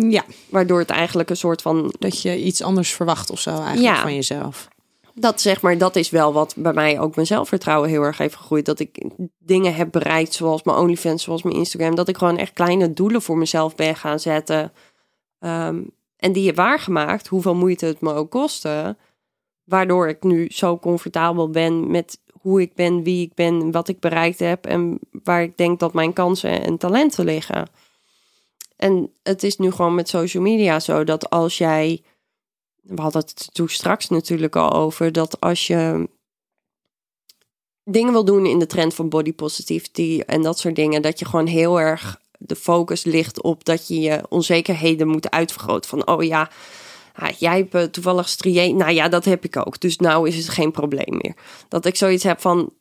Ja, Waardoor het eigenlijk een soort van dat je iets anders verwacht of zo eigenlijk Ja. van jezelf. dat zeg maar, dat is wel wat bij mij ook mijn zelfvertrouwen heel erg heeft gegroeid. Dat ik dingen heb bereikt, zoals mijn OnlyFans, zoals mijn Instagram. Dat ik gewoon echt kleine doelen voor mezelf ben gaan zetten. Ehm, en die heb waargemaakt, hoeveel moeite het me ook kostte. Waardoor ik nu zo comfortabel ben met hoe ik ben, wie ik ben, wat ik bereikt heb. En waar ik denk dat mijn kansen en talenten liggen. En het is nu gewoon met social media zo dat als jij we hadden het toen straks natuurlijk al over dat als je dingen wil doen in de trend van body positivity en dat soort dingen, dat je gewoon heel erg de focus ligt op dat je je onzekerheden moet uitvergroten. Van oh ja, ah, jij hebt eh, toevallig strië. Nou ja, dat heb ik ook. Dus nou is het geen probleem meer. Dat ik zoiets heb van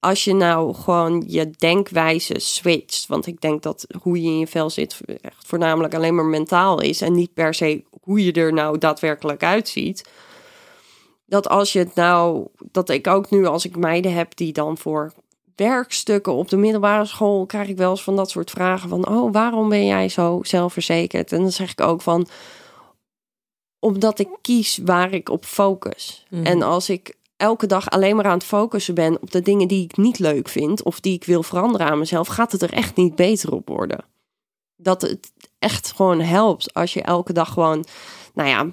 als je nou gewoon je denkwijze switcht. Want ik denk dat hoe je in je vel zit echt voornamelijk alleen maar mentaal is. En niet per se hoe je er nou daadwerkelijk uitziet. Dat als je het nou, dat ik ook nu als ik meiden heb die dan voor werkstukken op de middelbare school krijg ik wel eens van dat soort vragen van oh waarom ben jij zo zelfverzekerd en dan zeg ik ook van omdat ik kies waar ik op focus Mhm. en als ik elke dag alleen maar aan het focussen ben op de dingen die ik niet leuk vind of die ik wil veranderen aan mezelf gaat het er echt niet beter op worden dat het echt gewoon helpt als je elke dag gewoon nou ja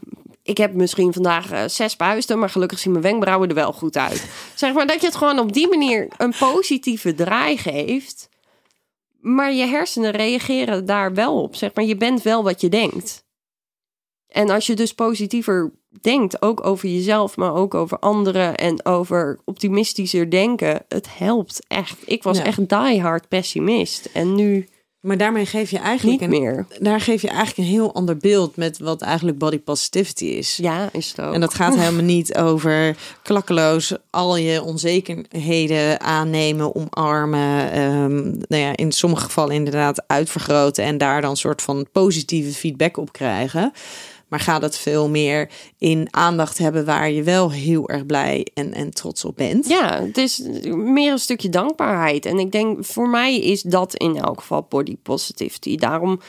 ik heb misschien vandaag eh, zes puisten, maar gelukkig zien mijn wenkbrauwen er wel goed uit. Zeg maar dat je het gewoon op die manier een positieve draai geeft. Maar je hersenen reageren daar wel op. Zeg maar, je bent wel wat je denkt. En als je dus positiever denkt, ook over jezelf, maar ook over anderen en over optimistischer denken, het helpt echt. Ik was Ja. echt diehard pessimist en nu Maar daarmee geef je eigenlijk niet een, meer. daar geef je eigenlijk een heel ander beeld met wat eigenlijk body positivity is. Ja, is het ook. En dat gaat helemaal niet over klakkeloos al je onzekerheden aannemen, omarmen. ehm, nou ja, in sommige gevallen inderdaad uitvergroten en daar dan een soort van positieve feedback op krijgen. Maar gaat het veel meer in aandacht hebben waar je wel heel erg blij en, en trots op bent. Ja, het is meer een stukje dankbaarheid. En ik denk, voor mij is dat in elk geval body positivity. Daarom,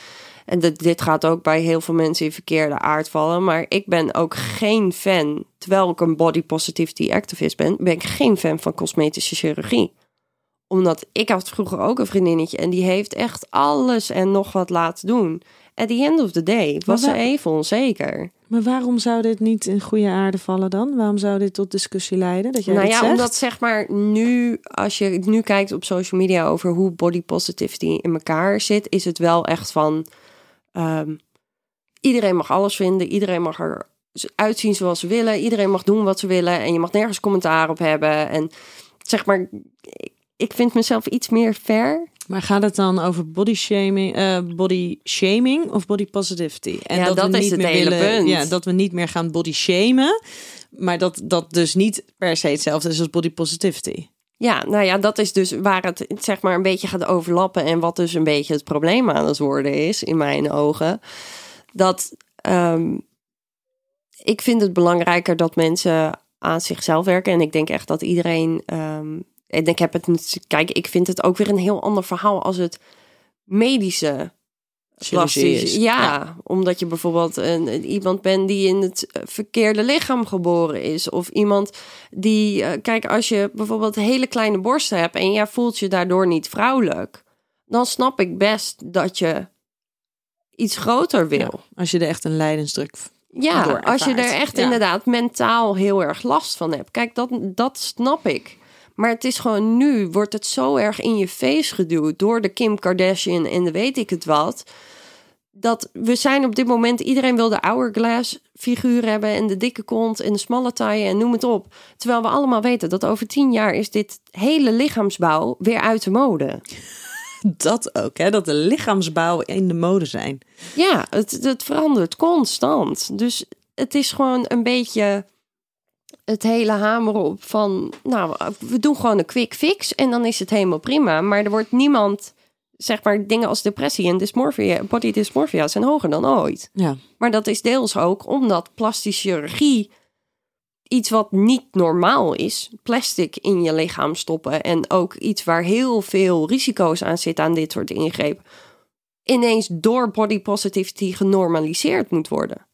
en dit gaat ook bij heel veel mensen in verkeerde aard vallen. Maar ik ben ook geen fan, terwijl ik een body positivity activist ben, ben ik geen fan van cosmetische chirurgie. Omdat ik had vroeger ook een vriendinnetje en die heeft echt alles en nog wat laten doen. At the end of the day was ze waar- even onzeker. Maar waarom zou dit niet in goede aarde vallen dan? Waarom zou dit tot discussie leiden? Dat jij nou ja, zegt? omdat zeg maar nu, als je nu kijkt op social media over hoe body positivity in elkaar zit, is het wel echt van ehm, iedereen mag alles vinden, iedereen mag er uitzien zoals ze willen, iedereen mag doen wat ze willen en je mag nergens commentaar op hebben. En zeg maar, ik- vind mezelf iets meer fair. Maar gaat het dan over body shaming, eh, body shaming of body positivity? En Ja, dat we is niet meer hele willen, punt. Ja, dat we niet meer gaan body shamen, maar dat dat dus niet per se hetzelfde is als body positivity. Ja, nou ja, dat is dus waar het zeg maar een beetje gaat overlappen. En wat dus een beetje het probleem aan het worden is, in mijn ogen. Dat ehm, ik vind het belangrijker dat mensen aan zichzelf werken. En ik denk echt dat iedereen. ehm, en ik heb het. Kijk, ik vind het ook weer een heel ander verhaal als het medische. Plastisch- is. Ja, omdat je bijvoorbeeld een, een- iemand bent die in het eh, verkeerde lichaam geboren is. Of iemand die, eh, kijk, als je bijvoorbeeld hele kleine borsten hebt en jij voelt je daardoor niet vrouwelijk, dan snap ik best dat je iets groter wil. Ja, als je er echt een lijdensdruk Ja, als je er echt Ja. inderdaad mentaal heel erg last van hebt. Kijk, dat, dat snap ik. Maar het is gewoon nu, wordt het zo erg in je face geduwd door de Kim Kardashian en de weet ik het wat. Dat we zijn op dit moment, iedereen wil de hourglass figuur hebben en de dikke kont en de smalle taille en noem het op. Terwijl we allemaal weten dat over tien jaar is dit hele lichaamsbouw weer uit de mode. Dat ook, hè? dat de lichaamsbouw in de mode zijn. Ja, het, het verandert constant. Dus het is gewoon een beetje het hele hameren op van... Nou, we doen gewoon een quick fix en dan is het helemaal prima. Maar er wordt niemand... Zeg maar, dingen als depressie en dysmorphia, body dysmorphia zijn hoger dan ooit. Ja. Maar dat is deels ook omdat plastische chirurgie iets wat niet normaal is, plastic in je lichaam stoppen en ook iets waar heel veel risico's aan zitten aan dit soort ingrepen, ineens door body positivity genormaliseerd moet worden.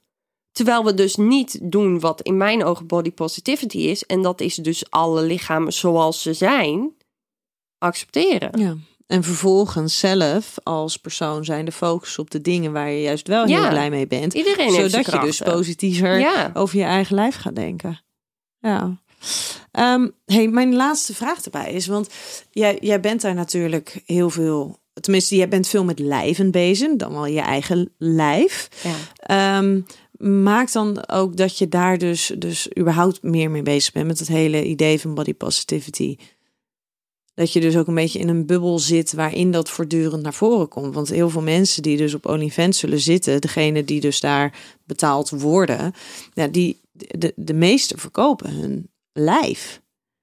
Terwijl we dus niet doen wat in mijn ogen body positivity is, en dat is dus alle lichamen zoals ze zijn, accepteren. ja. En vervolgens zelf als persoon zijn de focus op de dingen waar je juist wel heel Ja. blij mee bent. Iedereen zodat je dus positiever Ja. over je eigen lijf gaat denken. Ja. Ehm, hey, mijn laatste vraag erbij is, want jij, jij bent daar natuurlijk heel veel, tenminste, jij bent veel met lijven bezig, dan wel je eigen lijf. Ja. Ehm, maakt dan ook dat je daar dus, dus überhaupt meer mee bezig bent met het hele idee van body positivity. Dat je dus ook een beetje in een bubbel zit waarin dat voortdurend naar voren komt. Want heel veel mensen die dus op OnlyFans zullen zitten, degene die dus daar betaald worden, ja, die, de, de meeste verkopen hun lijf.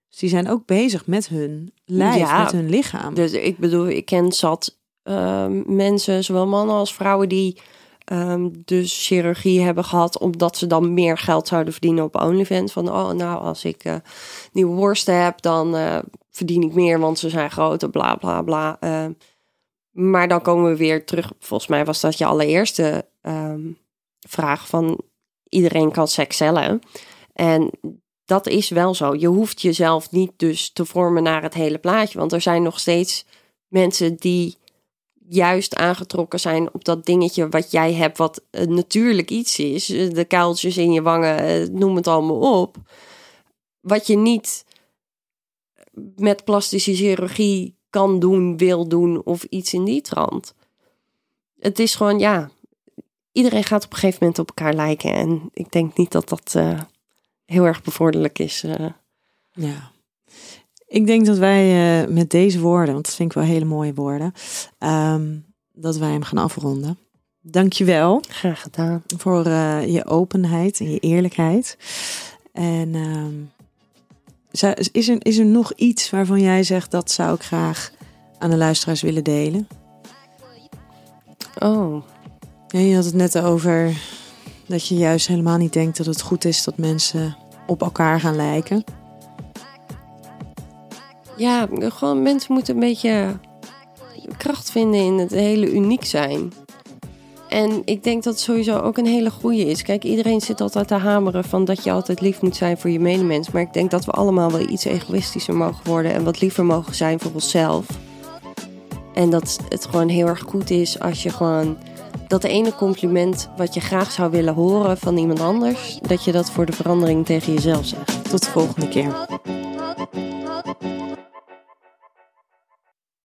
Dus die zijn ook bezig met hun lijf, Ja. met hun lichaam. Dus ik bedoel, ik ken zat ehm, mensen, zowel mannen als vrouwen, die ehm, dus chirurgie hebben gehad, omdat ze dan meer geld zouden verdienen op OnlyFans. Van, oh, nou, als ik eh, nieuwe worsten heb, dan eh, verdien ik meer, want ze zijn groter, bla bla bla. Ehm, maar dan komen we weer terug. Volgens mij was dat je allereerste ehm, vraag van iedereen kan seks cellen. En dat is wel zo. Je hoeft jezelf niet dus te vormen naar het hele plaatje. Want er zijn nog steeds mensen die juist aangetrokken zijn op dat dingetje wat jij hebt, wat eh, natuurlijk iets is. Eh, De kuiltjes in je wangen, eh, noem het allemaal op. Wat je niet met plastische chirurgie kan doen, wil doen of iets in die trant. Het is gewoon, ja, iedereen gaat op een gegeven moment op elkaar lijken. En ik denk niet dat dat heel erg bevorderlijk is. Ja. Ik denk dat wij eh, met deze woorden, want dat vind ik wel hele mooie woorden, ehm, dat wij hem gaan afronden. Dankjewel Graag gedaan. voor eh, je openheid en je eerlijkheid. En ehm, is, er, is er nog iets waarvan jij zegt dat zou ik graag aan de luisteraars willen delen? Oh, Ja, je had het net over dat je juist helemaal niet denkt dat het goed is dat mensen op elkaar gaan lijken. Ja, gewoon mensen moeten een beetje kracht vinden in het hele uniek zijn. En ik denk dat het sowieso ook een hele goede is. Kijk, iedereen zit altijd te hameren van dat je altijd lief moet zijn voor je medemens. Maar ik denk dat we allemaal wel iets egoïstischer mogen worden en wat liever mogen zijn voor onszelf. En dat het gewoon heel erg goed is als je gewoon dat ene compliment wat je graag zou willen horen van iemand anders, dat je dat voor de verandering tegen jezelf zegt. Tot de volgende keer.